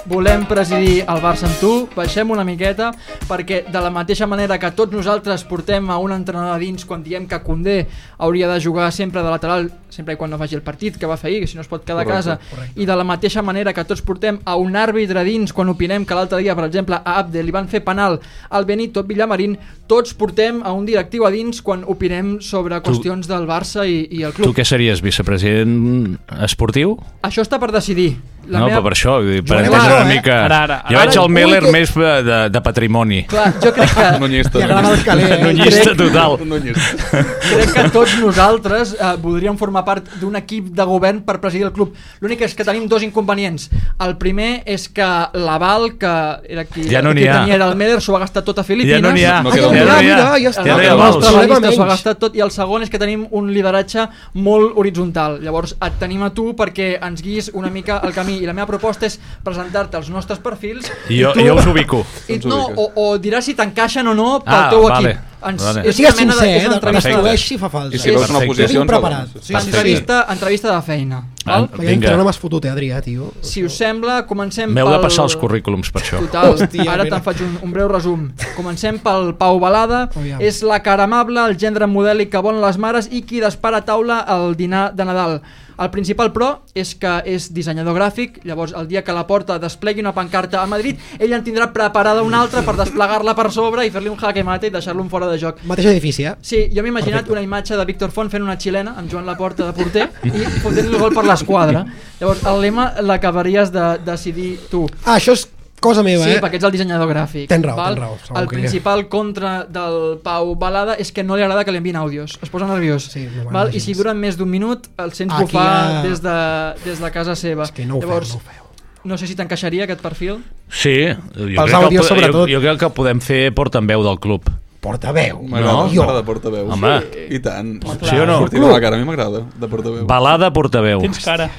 volem presidir el Barça amb tu, baixem una miqueta, perquè de la mateixa manera que tots nosaltres portem a un entrenador a dins quan diem que Condé hauria de jugar sempre de lateral, sempre i quan no faci el partit que va fer ahir, que si no es pot quedar a casa, i de la mateixa manera que tots portem a un àrbitre a dins quan opinem que l'altre dia, per exemple, a Abde li van fer penal al Benito Villamarín, tots portem a un directiu a dins quan opinem sobre qüestions del Barça i, i el Tu club. què series, vicepresident esportiu? Això està per decidir. No, però per això, vull dir, per Jo entendre una mica... Ara, ara, jo ara- veig el Meller que- més de, de, de patrimoni. Clar, jo crec que, Nunyista. El caler, eh? Nunyista crec- total. Nunyista. crec que tots nosaltres eh, voldríem formar part d'un equip de govern per presidir el club. L'únic és que tenim dos inconvenients. El primer és que l'aval, que era qui, Ja no qui n'hi ha. tenia era el Meder, s'ho ha gastat tot a Filipines. Ja no n'hi ha. No Ah, ja, mira, ja està. Ja no hi ha s'ho gastat tot i el segon és que tenim un lideratge molt horitzontal. Llavors et tenim a tu perquè ens guis una mica el camí i la meva proposta és presentar-te els nostres perfils I jo, tu- jo us ubico. i, no, o, o diràs si t'encaixen o no pel Ah, teu vale, equip. Ens, vale. És una mena de, sincer, és eh, de que entrevista, si fa falta. I si veus una posició... Preparat. Sí, entrevista, entrevista de feina. Ah, Val? Veiem Vinga. no m'has fotut, eh, Adrià, tio. Si us sembla, comencem M'heu de passar els currículums per això. Total, Hòstia, ara te'n faig un, un breu resum. Comencem pel Pau Balada. Aviam. És la cara amable, el gendre modèlic que volen les mares i qui dispara a taula al dinar de Nadal. El principal però és que és dissenyador gràfic, llavors el dia que la porta desplegui una pancarta a Madrid, ell en tindrà preparada una altra per desplegar-la per sobre i fer-li un jaque mate i deixar-lo fora de joc. Mateix edifici, eh? Sí, jo m'he imaginat una imatge de Víctor Font fent una xilena amb Joan Laporta de porter i fotent el gol per l'esquadra. Llavors, el lema l'acabaries de decidir tu. Ah, això és cosa meva, Sí, eh? perquè ets el dissenyador gràfic. Tens raó, val? tens raó, segur El que- principal contra del Pau Balada és que no li agrada que li enviïn àudios. Es posa nerviós. Sí, m'ho val? I si duren més d'un minut, el sents Aquí bufar ja- des, de, des de casa seva. És que no ho feu, Llavors, no ho feu. no sé si t'encaixaria aquest perfil. Sí, jo crec, Pels que, àudios, po- sobretot. jo, jo crec que podem fer portaveu del club. Portaveu. M'agrada, No? m'agrada portaveu. Home. I tant. Sí o no? Sortir de la cara, a mi m'agrada, de portaveu. Balada portaveu. Tens cara.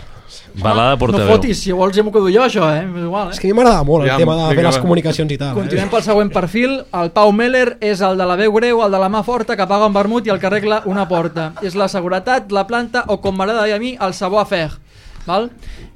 Balada No portaveu. fotis, si vols ja m'ho quedo jo, això, eh? És igual, És eh? que a mi m'agrada molt el Ja, tema de fer les comunicacions i tal. Eh? Continuem pel següent perfil. El Pau Meller és el de la veu greu, el de la mà forta, que paga un vermut i el que arregla una porta. És la seguretat, la planta o, com m'agrada a mi, el sabó a fer. Val?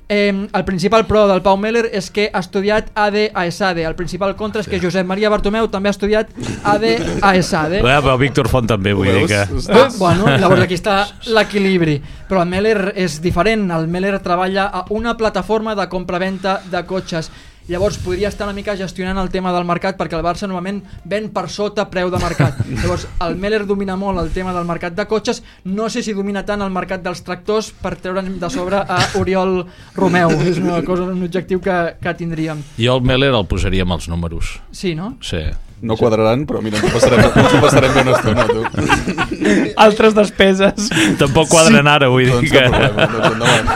Eh, el principal pro del Pau Meller és que ha estudiat AD a ESADE. El principal contra és que Josep Maria Bartomeu també ha estudiat AD a ESADE. Bé, però Víctor Font també, vull dir que... Ah, bueno, llavors aquí està l'equilibri. Però el Meller és diferent. El Meller treballa a una plataforma de compra-venta de cotxes. Llavors podria estar una mica gestionant el tema del mercat perquè el Barça normalment ven per sota preu de mercat. Llavors el Meller domina molt el tema del mercat de cotxes, no sé si domina tant el mercat dels tractors per treure'n de sobre a Oriol Romeu. És una cosa, un objectiu que, que tindríem. Jo el Meller el posaria amb els números. Sí, no? Sí. No quadraran, però mira, ens ho passarem, ens ho passarem bé una estona, tu. Altres despeses. Tampoc quadren ara, vull dir Doncs que... problema,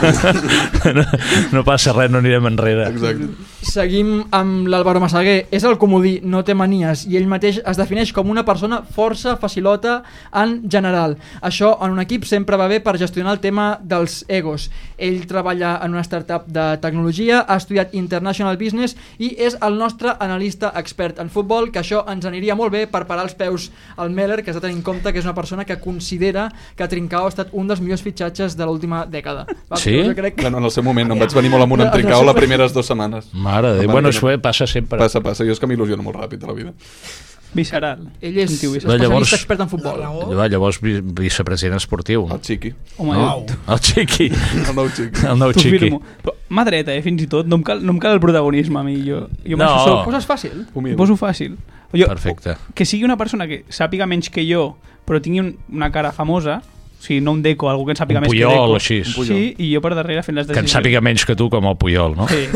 doncs no, no passa res, no anirem enrere. Exacte. Seguim amb l'Àlvaro Massaguer. És el comodí, no té manies, i ell mateix es defineix com una persona força facilota en general. Això en un equip sempre va bé per gestionar el tema dels egos. Ell treballa en una startup de tecnologia, ha estudiat International Business i és el nostre analista expert en futbol, que això ens aniria molt bé per parar els peus al Meller, que has de tenir en compte que és una persona que considera que Trincao ha estat un dels millors fitxatges de l'última dècada. Va, Sí? Jo crec que... Bueno, en el seu moment, em vaig venir molt amunt amb Trincao les primeres dues setmanes. Mare de Déu, bueno, això passa sempre. Passa, passa. Jo és que m'il·lusiono molt ràpid a la vida. Visceral. Ell és especialista llavors- expert en futbol. Va, llavors vi- vicepresident esportiu. El xiqui. Home, No. El xiqui. El nou xiqui. El nou xiqui. Però mà dreta, eh, fins i tot. No em cal, no em cal el protagonisme a mi. Jo, jo No. soc- Poses fàcil? Humil. Poso fàcil. Jo, Perfecte. Que sigui una persona que sàpiga menys que jo, però tingui un, una cara famosa, o sigui, no un deco, algú que en sàpiga Un més Puyol que deco. així. Un Puyol. Sí, i jo per darrere fent les Que en decisions. sàpiga menys que tu com el Puyol, no? Sí.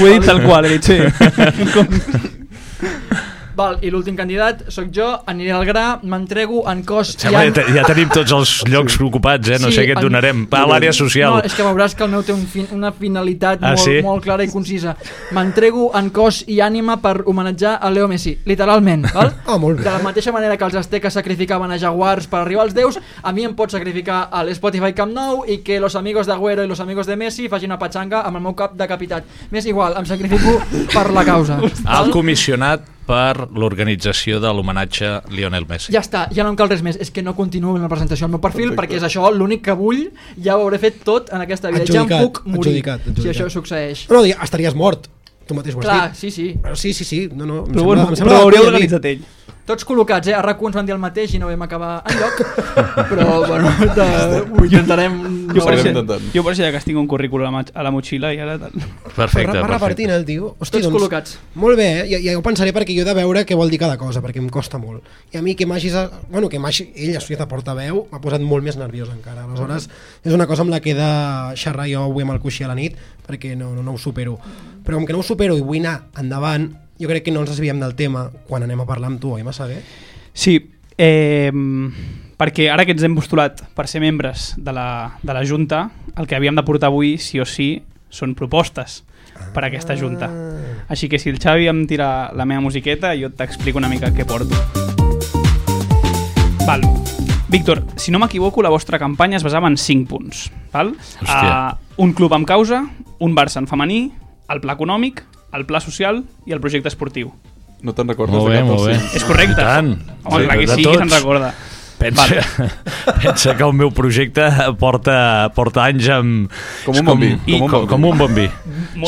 Ho he dit tal qual, he dit, sí. Val, i l'últim candidat sóc jo, aniré al gra, m'entrego en cos Sembla i que ja tenim tots els llocs ocupats, eh? No sé què et donarem. Va a l'àrea social. No, és que veuràs que el meu té un fin, una finalitat Ah, molt, sí? molt clara i concisa. M'entrego en cos i ànima per homenatjar a Leo Messi, literalment. Val? Ah, molt bé. De la mateixa manera que els azteques sacrificaven a jaguars per arribar als déus, a mi em pot sacrificar a l'Spotify Camp Nou i que los amigos d'Agüero i los amigos de Messi facin una patxanga amb el meu cap decapitat. M'és igual, em sacrifico per la causa. Alt comissionat per l'organització de l'homenatge Lionel Messi. Ja està, ja no em cal res més. És que no continuo amb la presentació al meu perfil Perfecte. perquè és això l'únic que vull. Ja ho hauré fet tot en aquesta vida. ja em Adjudicat, puc morir adjudicat, adjudicat. si això succeeix. No, estaries mort. Tu mateix ho has Clar, dit. sí, sí. Però sí, sí, sí. No, no, em Però, sembla, bueno, em sembla però ho hauria organitzat ell. Tots col·locats, eh? A RAC1 ens van dir el mateix i no vam acabar enlloc. però, bueno, de... ho intentarem... Jo per, això, intentant. jo per això ja que tinc un currículum a, la motxilla i ara tal. Perfecte, va, va repartint perfecte. el tio. Hosti, Tots col·locats. Molt bé, eh? ja, ja ho pensaré perquè jo he de veure què vol dir cada cosa, perquè em costa molt. I a mi que m'hagis... a- Bueno, que m'hagi... Ell ha estudiat a portaveu, m'ha posat molt més nerviós encara. Aleshores, és una cosa amb la que he de xerrar jo avui amb el coixí a la nit, perquè no, no, no ho supero. Però com que no ho supero i vull anar endavant, jo crec que no ens desviem del tema quan anem a parlar amb tu, oi, Massaguer? Sí, eh, perquè ara que ens hem postulat per ser membres de la, de la Junta, el que havíem de portar avui, sí o sí, són propostes per a aquesta Junta. Així que si el Xavi em tira la meva musiqueta, jo t'explico una mica què porto. Val. Víctor, si no m'equivoco, la vostra campanya es basava en 5 punts. Val? Uh, un club amb causa, un Barça en femení, el pla econòmic, el pla social i el projecte esportiu. No te'n recordes Molt de bé, cap molt bé. dels cinc? És correcte? I tant. Home, clar que De sí, que se'n recorda. Pensa, pensa que el meu projecte porta, porta anys amb... Com un bon vi, com un com, bon vi. com un bon vi.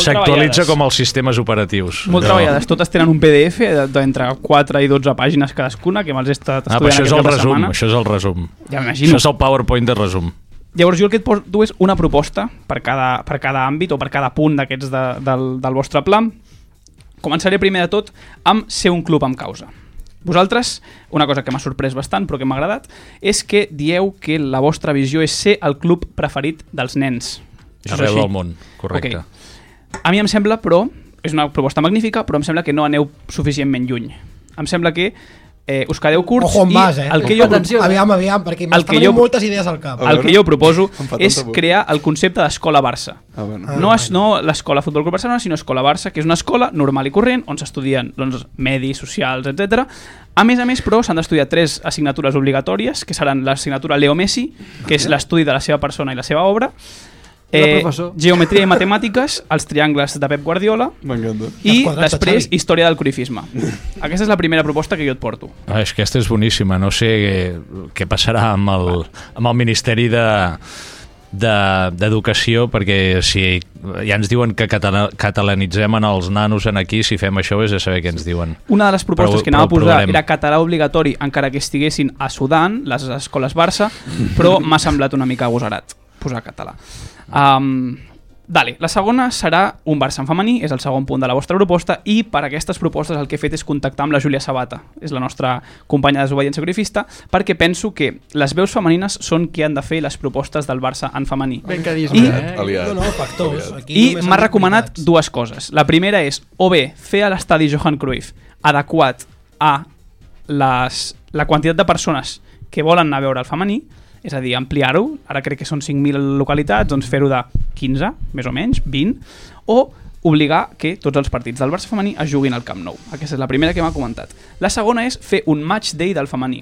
S'actualitza com els sistemes operatius. Molt Allò- treballades. Totes tenen un PDF d'entre 4 i 12 pàgines cadascuna, que me'ls he estat Ah, estudiant això és el de resum, setmana. això és el resum. Ja m'imagino. Això és el PowerPoint de resum. Llavors jo el que et porto és una proposta per cada, per cada àmbit o per cada punt d'aquests de, del, del vostre pla. Començaré primer de tot amb ser un club amb causa. Vosaltres, una cosa que m'ha sorprès bastant però que m'ha agradat, és que dieu que la vostra visió és ser el club preferit dels nens. Això és Arreu del món, correcte. Ok. A mi em sembla, però, és una proposta magnífica, però em sembla que no aneu suficientment lluny. Em sembla que eh, us quedeu curts Ojo i vas, eh? el que jo, Atenció. Aviam, aviam, perquè m'estan venint jo- moltes idees al cap. El que jo proposo és crear el concepte d'escola Barça. Ah, bueno. Ah. No, és, no l'escola Futbol Club Barcelona, sinó escola Barça, que és una escola normal i corrent on s'estudien doncs, medis, socials, etc. A més a més, però, s'han d'estudiar tres assignatures obligatòries, que seran l'assignatura Leo Messi, que és l'estudi de la seva persona i la seva obra, Professor. geometria i matemàtiques, els triangles de Pep Guardiola, i quadrats de després Xavi. història del cruyffisme. Aquesta és la primera proposta que jo et porto. Ah, és que aquesta és boníssima. No sé què, què passarà amb el, amb el Ministeri de de- d'educació perquè si ja ens diuen que catala, catalanitzem en els nanos en aquí si fem això és de saber què ens diuen Una de les propostes Però- que anava a però posar provarem. era català obligatori encara que estiguessin a Sudan, les escoles Barça, però m'ha semblat una mica agosarat posar català. Um, Dale, la segona serà un Barça en femení, és el segon punt de la vostra proposta, i per aquestes propostes el que he fet és contactar amb la Júlia Sabata, és la nostra companya de desobediència grifista, perquè penso que les veus femenines són qui han de fer les propostes del Barça en femení. Bencadisme, I, eh? Aliat. No, no, factors. Aquí I m'ha recomanat veritats. dues coses. La primera és, o bé, fer a l'estadi Johan Cruyff adequat a les, la quantitat de persones que volen anar a veure el femení, és a dir, ampliar-ho, ara crec que són 5.000 localitats, doncs fer-ho de 15, més o menys, 20, o obligar que tots els partits del Barça femení es juguin al Camp Nou. Aquesta és la primera que m'ha comentat. La segona és fer un match day del femení.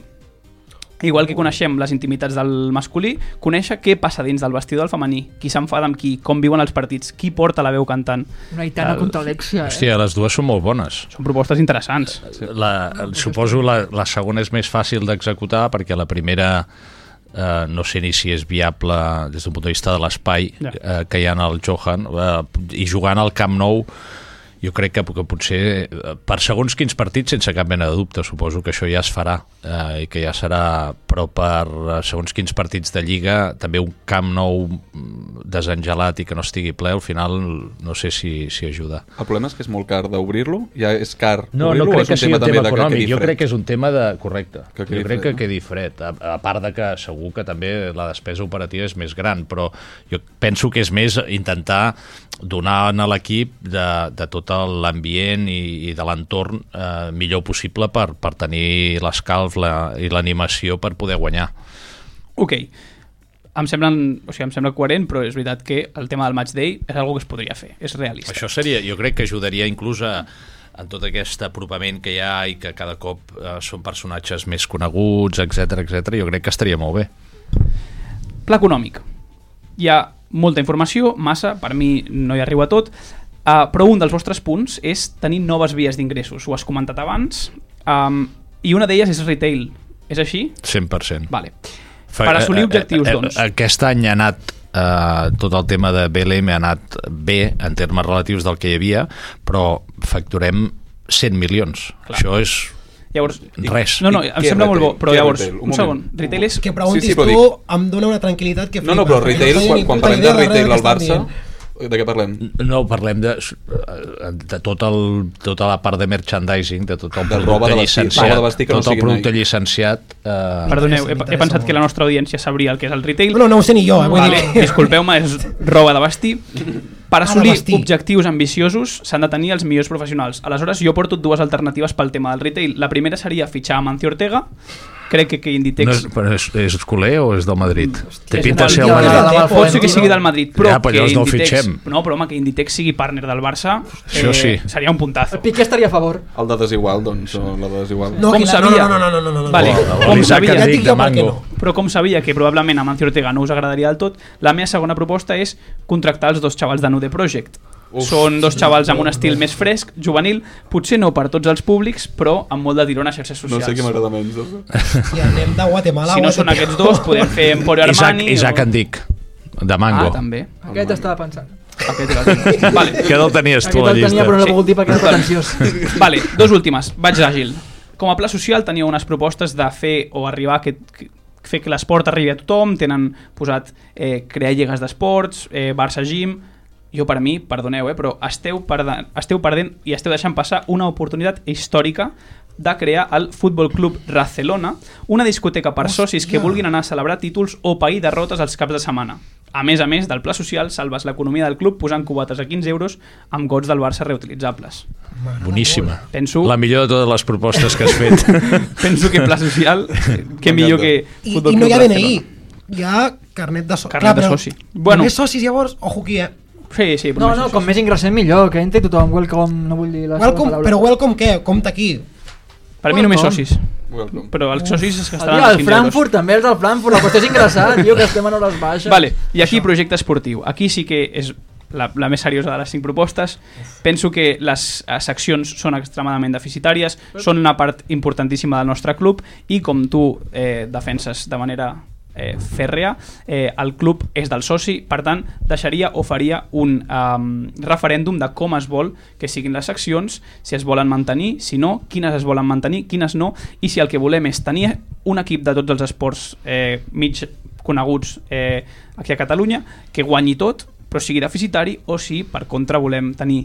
Igual que coneixem les intimitats del masculí, conèixer què passa dins del vestidor del femení, qui s'enfada amb qui, com viuen els partits, qui porta la veu cantant. Una Aitana El- contra Alexia, eh? Hòstia, les dues són molt bones. Són propostes interessants. La, suposo la, la segona és més fàcil d'executar perquè la primera eh, no sé ni si és viable des d'un punt de vista de l'espai Ja. eh, que hi ha al Johan eh, i jugant al Camp Nou jo crec que, que potser eh, per segons quins partits sense cap mena de dubte suposo que això ja es farà eh, i que ja serà però per eh, segons quins partits de Lliga també un Camp Nou mm, desengelat i que no estigui ple al final no sé si, si ajuda El problema és que és molt car d'obrir-lo. Ja és car no, obrir-lo no crec és que sigui un tema que econòmic, quedi jo crec que és un tema de... correcte, Que jo crec fred, que quedi fred, a, a part de que segur que també la despesa operativa és més gran, però jo penso que és més intentar donar a l'equip de, de tot l'ambient i, i de l'entorn eh, millor possible per, per tenir l'escalf la, i l'animació per poder guanyar. Ok, em, semblen, o sigui, em sembla coherent, però és veritat que el tema del match day és algo que es podria fer, és realista. Això seria, jo crec que ajudaria inclús a, en tot aquest apropament que hi ha i que cada cop eh, són personatges més coneguts, etc etc. jo crec que estaria molt bé. Pla econòmic. Hi ha molta informació, massa, per mi no hi arribo a tot, uh, però un dels vostres punts és tenir noves vies d'ingressos. Ho has comentat abans, um, i una d'elles és retail. És així? 100%. Vale. Per assolir objectius, eh, eh, doncs. Aquest any ha anat eh, tot el tema de BLM ha anat bé en termes relatius del que hi havia, però facturem 100 milions. Clar. Això és Llavors, res. no, no, em sembla és molt bo, retail? però llavors, retail? Un un segon, retail és... Que preguntis Sí, sí, tu dic- em dona una tranquil·litat que No, no, però flipa, retail, quan, quan parlem de retail al Barça, dient. De què parlem? No, parlem de, de tot el, tota la part de merchandising, de tot el De roba producte de vestir, llicenciat, de vestir que no tot el producte llicenciat. Eh, Perdoneu, he, he pensat molt. que la nostra audiència sabria el que és el retail. No, no, ho sé ni jo, eh, vull Vale, dir... disculpeu-me, és roba de vestir. Per Ah, assolir vestir. objectius ambiciosos s'han de tenir els millors professionals. Aleshores, jo porto dues alternatives pel tema del retail. La primera seria fitxar a Mancio Ortega. Crec que, que no Inditex... és, però és, és culer o és del Madrid? Té és pinta de ser el Madrid. de la Pot ser que no? sigui del Madrid, però Ja, però que no Inditex... fitxem. No, però home, que Inditex sigui partner del Barça Això sí. seria un puntazo. El Piqué estaria a favor. El de desigual, doncs, o la de desigual. No, Com sabia? No, no, no, no, no, no, no. Vale. O- o Com sabia? Ja dic jo per què no. Però com sabia que probablement a Mancio Ortega no us agradaria del tot, la meva segona proposta és contractar els dos xavals de Nude Project. Uf. Són dos xavals amb un estil més fresc, juvenil, potser no per tots els públics, però amb molt de tiró a xarxes No socials. sé qui m'agrada menys. doncs. I anem de Guatemala Si no són aquests dos, podem fer Emporio Isaac, Armani... Isaac o... Andic, de Mango. Ah, també. Aquest estava pensant. Aquest vale. Que no el tenies tu a Aquest la el tenia però no llista. l'he volgut dir perquè era pretensiós. vale, dos últimes. Vaig d'àgil. Com a pla social tenia unes propostes de fer o arribar a que, que fer que l'esport arribi a tothom, tenen posat eh, crear lligues d'esports, eh, Barça Gym... Jo, per mi, perdoneu, eh, però esteu, perdent, esteu perdent i esteu deixant passar una oportunitat històrica de crear el Futbol Club Barcelona, una discoteca per socis que vulguin anar a celebrar títols o pair derrotes als caps de setmana. A més a més, del pla social salves l'economia del club posant cubates a 15 euros amb gots del Barça reutilitzables. Boníssima. Penso, La millor de totes les propostes que has fet. penso que pla social, que millor que I, Futbol I no Club hi ha. DNI, hi ha carnet de soci. Carnet de soci. Bueno. Bueno. Només socis, llavors, ojo aquí, eh? Sí, sí, però No, no, com més ingressem millor, que entri tothom, welcome, no vull dir la Welcome, seva paraula. però welcome què? Compte aquí. Per mi només Welcome. socis. Welcome. Però els socis es gastaran els el 15 Frankfurt, euros. també els del Frankfurt, la qüestió és ingressar, tio, que estem en hores baixes. Vale, i aquí projecte esportiu. Aquí sí que és la, la més seriosa de les cinc propostes. Penso que les eh, seccions són extremadament deficitàries, són una part importantíssima del nostre club i com tu eh, defenses de manera eh, fèrrea, eh, el club és del soci, per tant, deixaria o faria un um, referèndum de com es vol que siguin les seccions, si es volen mantenir, si no, quines es volen mantenir, quines no, i si el que volem és tenir un equip de tots els esports eh, mig coneguts eh, aquí a Catalunya, que guanyi tot, però sigui deficitari o si per contra volem tenir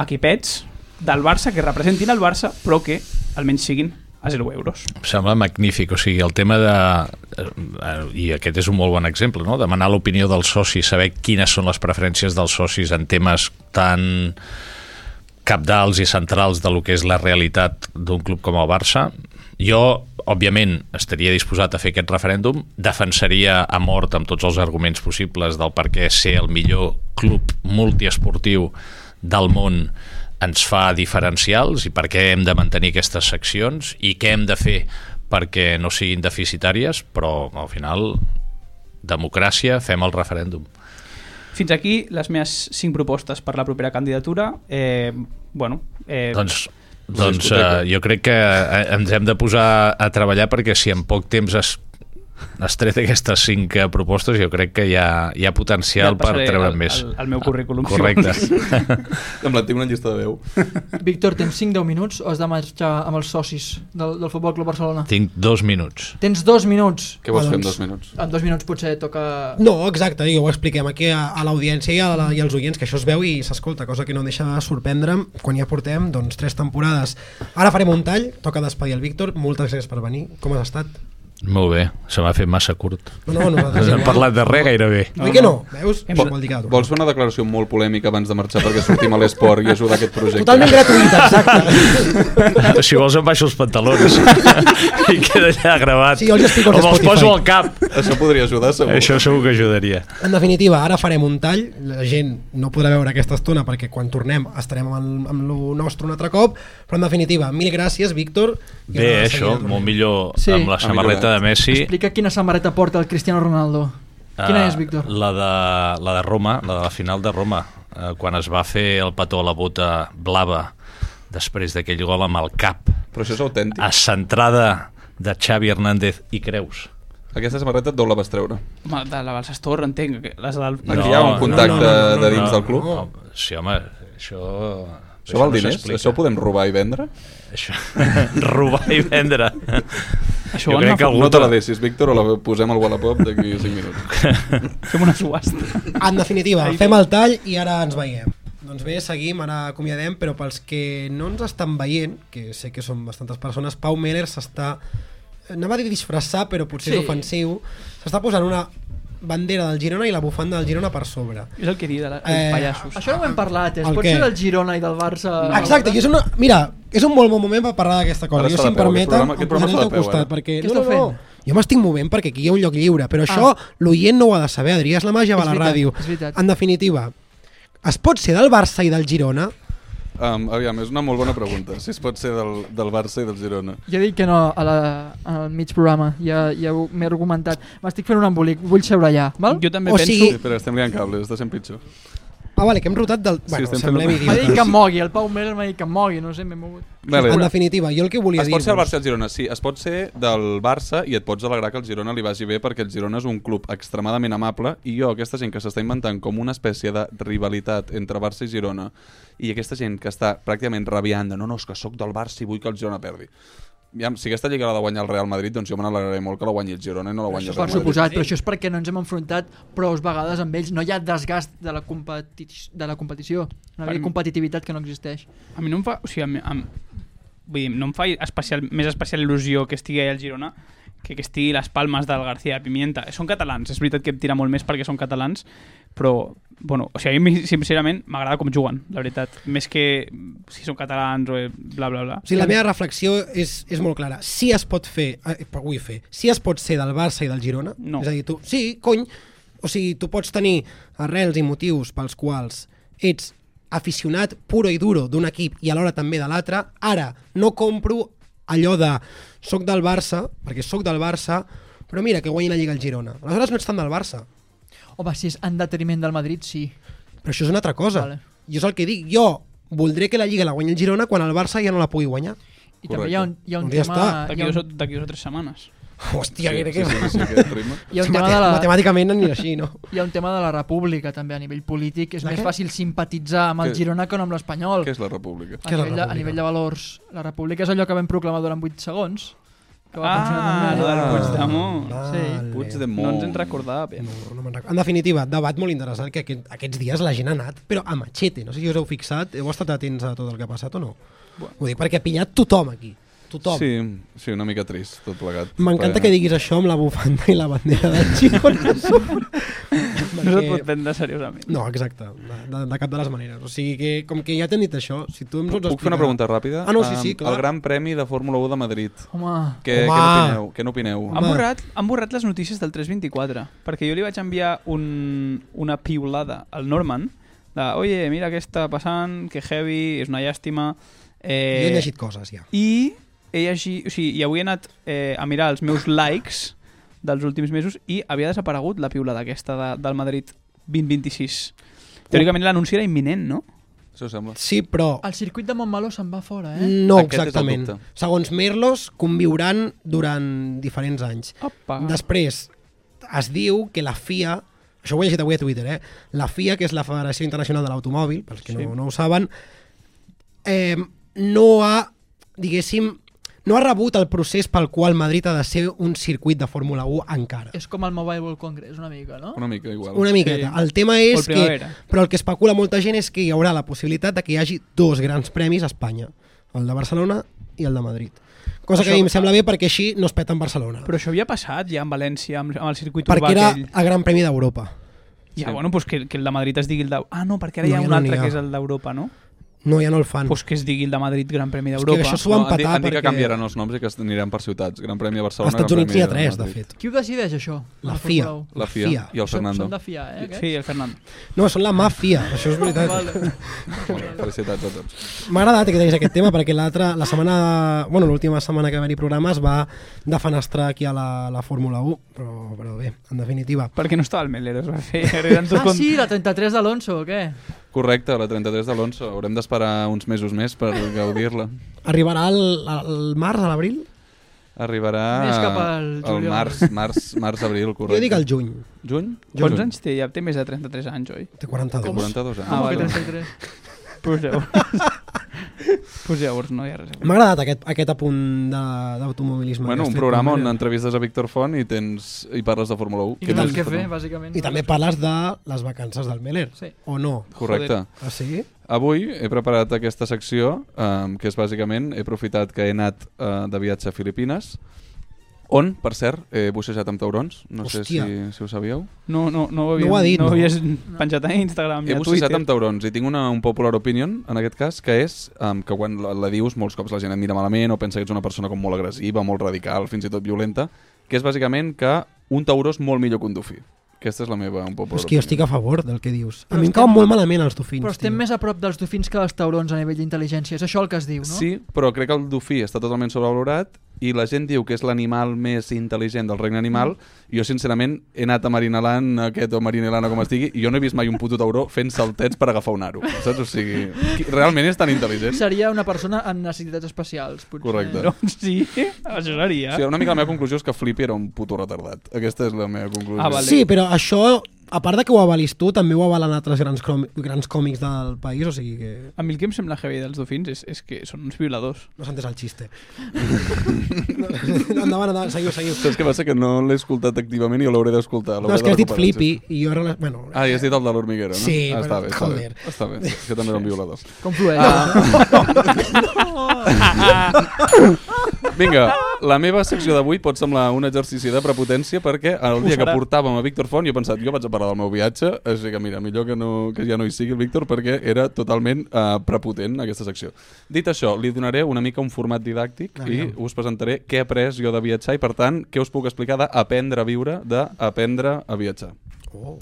equipets del Barça que representin el Barça però que almenys siguin a 0 euros. Em sembla magnífic, o sigui, el tema de... eh, I aquest és un molt bon exemple, no? Demanar l'opinió dels socis, saber quines són les preferències dels socis en temes tan capdals i centrals de lo que és la realitat d'un club com el Barça. Jo, òbviament, estaria disposat a fer aquest referèndum, defensaria a mort amb tots els arguments possibles del per què ser el millor club multiesportiu del món ens fa diferencials i per què hem de mantenir aquestes seccions i què hem de fer perquè no siguin deficitàries, però al final democràcia, fem el referèndum. Fins aquí les meves 5 propostes per la propera candidatura. Eh, bueno, eh, Doncs, doncs eh, jo crec que eh, ens hem de posar a treballar perquè si en poc temps es, has tret aquestes cinc eh, propostes jo crec que hi ha, hi ha Ja potencial et per passaré treure el- més. el- el meu currículum, si Correcte. Em la tinc una llista de veu. Víctor, tens 5-10 minuts o has de marxar amb els socis del, del Futbol Club Barcelona? Tinc dos minuts. Tens dos minuts. Què vols Ah, fer en doncs- dos minuts? En dos minuts potser toca... No, exacte, i ho expliquem aquí a, a l'audiència i, a la, i als oients, que això es veu i s'escolta, cosa que no deixa de sorprendre'm quan ja portem doncs, tres temporades. Ara farem un tall, toca despedir el Víctor, moltes gràcies per venir. Com has estat? Molt bé, se m'ha fet massa curt. No, no, nosaltres No hem parlat de res gairebé. Oi que no? Veus? Hem- Vol. Vols fer una declaració molt polèmica abans de marxar perquè sortim a l'esport i ajudar aquest projecte? Totalment gratuïta, exacte. si vols em baixo els pantalons i queda allà gravat. Sí, jo els explico o als me'ls Spotify. poso al cap. Això podria ajudar, segur. Això segur que ajudaria. En definitiva, ara farem un tall, la gent no podrà veure aquesta estona perquè quan tornem estarem amb, el, amb lo nostre un altre cop, però en definitiva, mil gràcies, Víctor. Bé, això, molt millor Sí. amb la samarreta de Messi. Explica quina samarreta porta el Cristiano Ronaldo. Quina Eh, és, Víctor? La de, la de Roma, la de la final de Roma, eh, quan es va fer el petó a la bota blava després d'aquell gol amb el cap, Però això és autèntic. a centrada de Xavi Hernández i Creus. Aquesta samarreta d'on la vas treure? home, de la Balsastor, entenc. que Les del... Aquí hi ha un contacte no, no, no, no, de dins no. del club? No, sí, home, això... Això val no diners? Això ho podem robar i vendre? Això... Robar i vendre. Això jo crec que de- algú... No te la deixis, Víctor, o la posem al Wallapop d'aquí 5 minuts. Fem una subhasta. En definitiva, fem el tall i ara ens veiem. Doncs bé, seguim, ara acomiadem, però pels que no ens estan veient, que sé que són bastantes persones, Pau Meller s'està... Anava a dir disfressar, però potser Sí. és ofensiu. S'està posant una bandera del Girona i la bufanda del Girona per sobre. És el que diu de la, Eh, els pallassos. Això no ho hem parlat, es El pot ser del Girona i del Barça... No. Exacte, i és una... Mira, és un molt bon moment per parlar d'aquesta cosa. Ara Jo, si em permeten, em posaré al teu peu, costat, ara. perquè... Què estàs fent? Jo m'estic movent perquè aquí hi ha un lloc lliure, però això l'oient no ho ha de saber, Adrià, és la màgia de És la ràdio. és. En definitiva, es pot ser del Barça i del Girona? Um, aviam, és una molt bona pregunta. Si es pot ser del, del Barça i del Girona. Jo dic que no a la, al mig programa, ja, ja m'he argumentat. M'estic fent un embolic, vull seure allà, val? Jo també O penso... sigui- Sí, espera, estem liant cables, està sent pitjor. Ah, vale, que hem rotat del... Bueno, estem semblem fent- M'ha dit que idiotes. em mogui, el Pau Meller m'ha dit que em mogui, no sé, m'he mogut. Vale. En definitiva, jo el que volia Es dir... pot ser el Barça i el Girona, sí, es pot ser del Barça i et pots alegrar que el Girona li vagi bé perquè el Girona és un club extremadament amable i jo, aquesta gent que s'està inventant com una espècie de rivalitat entre Barça i Girona i aquesta gent que està pràcticament rabiant de no, no, és que sóc del Barça i vull que el Girona perdi. Ja, si aquesta lliga l'ha de guanyar el Real Madrid, doncs jo me n'alegraré molt que la guanyi el Girona i no la guanyi el Real Madrid. suposat, però això és perquè no ens hem enfrontat prou vegades amb ells. No hi ha desgast de la, competi de la competició. No hi ha competitivitat que no existeix. A mi no em fa... O sigui, a mi, a, vull dir, no em fa especial, més especial il·lusió que estigui al Girona que que estigui les palmes del García Pimienta. Són catalans, és veritat que em tira molt més perquè són catalans, però, bueno, o sigui, a mi, sincerament, m'agrada com juguen, la veritat. Més que si són catalans o bla, bla, bla. O sigui, la meva reflexió és, és molt clara. Si es pot fer, eh, vull fer, si es pot ser del Barça i del Girona, No. és a dir, tu, sí, cony, o sigui, tu pots tenir arrels i motius pels quals ets aficionat puro i duro d'un equip i alhora també de l'altre, ara no compro allò de soc del Barça, perquè sóc del Barça, però mira que guanyi la Lliga el Girona. Aleshores no ets tant del Barça. Home, si és en detriment del Madrid, sí. Però això és una altra cosa. Vale. Jo és el que dic. Jo voldré que la Lliga la guanyi el Girona quan el Barça ja no la pugui guanyar. I també hi ha un, hi ha un Doncs ja tema... D'aquí un, o- d'aquí dos o tres setmanes. Hòstia, Sí, que, sí, que... sí, sí, rima. hi ha un tema de la... Matemàticament ni així, no? Hi ha un tema de la república també a nivell polític. És De més què? fàcil simpatitzar amb el Què- Girona que no amb l'Espanyol. Què és la república? A és la nivell, de, a república? nivell de valors. La república és allò que vam proclamar durant 8 segons, Que va funcionar Ah, molt lo bé. del Puigdemont. Vale. Puigdemont. No ens en recordava bé. No, no me'n recordo. En definitiva, debat molt interessant que aquest, aquests dies la gent ha anat, però a machete. No sé si us heu fixat, heu estat atents a tot el que ha passat o no? Bueno. Ho dic perquè ha pillat tothom aquí. Tothom. Sí, sí, una mica trist, tot plegat. M'encanta que diguis això amb la bufanda i la bandera de Girona. No se't pot prendre seriosament. No, exacte, de, de, de cap de les maneres. O sigui que, com que ja t'hem dit això, si tu ens vols Puc fer una explicar- pregunta ràpida? Ah, no, sí, sí, clar. El Gran Premi de Fórmula 1 de Madrid. Home, Què, què Home. n'opineu? Què n'opineu? Han borrat, han borrat les notícies del 324, perquè jo li vaig enviar un, una piulada al Norman de, oye, mira què està passant, que heavy, és una llàstima... Eh, Jo he llegit coses, ja. I, he llegit, o sigui, i avui he anat eh, a mirar els meus likes dels últims mesos i havia desaparegut la piulada aquesta de, del Madrid 2026. Teòricament l'anunci era imminent, no? Això sembla? Sí, però el circuit de Montmeló se'n va fora, eh? no Aquest exactament. Segons Merlos, conviuran durant diferents anys. Opa. Després, es diu que la FIA, això ho he llegit avui a Twitter, eh? la FIA, que és la Federació Internacional de l'Automòbil, pels que Sí. no, no ho saben, eh, no ha, diguéssim, no ha rebut el procés pel qual Madrid ha de ser un circuit de Fórmula 1 encara. És com el Mobile World Congress, una mica, no? Una mica igual. Una miqueta. Sí. El tema és el que... Però el que especula molta gent és que hi haurà la possibilitat de que hi hagi dos grans premis a Espanya. El de Barcelona i el de Madrid. Cosa que Això- a mi em sembla bé perquè així no es peta en Barcelona. Però això havia passat ja en València, amb, amb el circuit perquè urbà era aquell. el Gran Premi d'Europa. Ja, bueno, pues que, que el de Madrid es digui el de... Ah, no, perquè ara No, hi ha ja un no altre ha. que és el d'Europa, no? No, ja no el fan. Pues que es digui el de Madrid Gran Premi És que d'Europa. això s'ho van No, han dit, petar han dit que perquè... canviaran els noms i que aniran per ciutats. Gran Premi de Als Barcelona, Estats Gran Units n'hi ha tres, de fet. Qui ho decideix, això? La La FIA. Fórmula 1? La FIA, FIA. i el Fernando. són de fiar, eh? aquests? Sí, el Fernando. No, són la màfia, això és veritat. Vale. Felicitats a tots. M'ha agradat que diguis aquest tema perquè l'altra, la setmana, bueno, l'última setmana que va haver-hi programa es va defenestrar aquí a la, la Fórmula 1, però, però bé, en definitiva. Perquè no estava el Meller, es va fer. Ah, sí, la 33 d'Alonso, o què? Correcte, la 33 d'Alonso. Haurem d'esperar uns mesos més per gaudir-la. Arribarà el, el març, a l'abril? Arribarà Més cap al el juliol. març, març, març, abril, correcte. Jo dic el juny. Juny? Quants Juny. anys té? Ja té més de 33 anys, oi? Té 42. 42 anys. Ah, vale. que 33? Pues llavors no hi ha res. M'ha agradat aquest, aquest apunt de- d'automobilisme. Bueno, que un programa on entrevistes a Víctor Font i tens i parles de Fórmula 1. I que que tens tot, fer, bàsicament. I també parles de les vacances del Meller, Sí. o no? Correcte. Ah, sí? Avui he preparat aquesta secció, um, que és bàsicament, he aprofitat que he anat uh, de viatge a Filipines, on, per cert, he bussejat amb taurons, no sé si, Hòstia. si ho sabíeu. No, no, no ho, havíem, No ho ha dit, no ho no. havies penjat a Instagram He a bussejat Twitter. amb taurons i tinc una, un popular opinion, en aquest cas, que és um, que quan la, la dius molts cops la gent et mira malament o pensa que ets una persona com molt agressiva, molt radical, fins i tot violenta, que és bàsicament que un tauró és molt millor que un dofí. Aquesta és la meva un popular És que jo estic a favor del que dius. A Però mi em cauen molt malament els dofins, Però estem tio. més a prop dels dofins que dels taurons a nivell d'intel·ligència. És això el que es diu, no? Sí, però crec que el dofí està totalment sobrevalorat i la gent diu que és l'animal més intel·ligent del regne animal. Mm. Jo, sincerament, he anat a Marineland, aquest o Marinelana, com es digui, i jo no he vist mai un puto tauró fent saltets per agafar un aro. Saps? O sigui, realment és tan intel·ligent? Seria una persona amb necessitats especials, potser. Correcte. No, sí, això O seria. sigui, una mica la meva conclusió és que Flippy era un puto retardat. Aquesta és la meva conclusió. Ah, vale. Sí, però això, a part de que ho avalis tu, també ho avalen altres grans, grans còmics del país, o sigui que A mi el que em sembla heavy dels dofins és, és que són uns violadors. no s'ha entès el xiste. endavant, endavant, seguiu, seguiu. Saps què passa? Que no l'he escoltat activament i jo l'hauré d'escoltar. No, és que has dit Flippy i jo... Bueno, Ah, i has dit el de l'hormiguero, no? Sí, ah, està però- bé, està bé. Està bé, que també eren violadors. Com flueix. Vinga, la meva secció d'avui pot semblar un exercici de prepotència perquè el dia que portàvem a Víctor Font jo he pensat, jo vaig a parlar del meu viatge així que mira, millor que, no, que ja no hi sigui el Víctor perquè era totalment uh, prepotent aquesta secció. Dit això, li donaré una mica un format didàctic i Aviam. us presentaré què he après jo de viatjar i per tant, què us puc explicar d'aprendre a viure, d'aprendre a viatjar. Oh.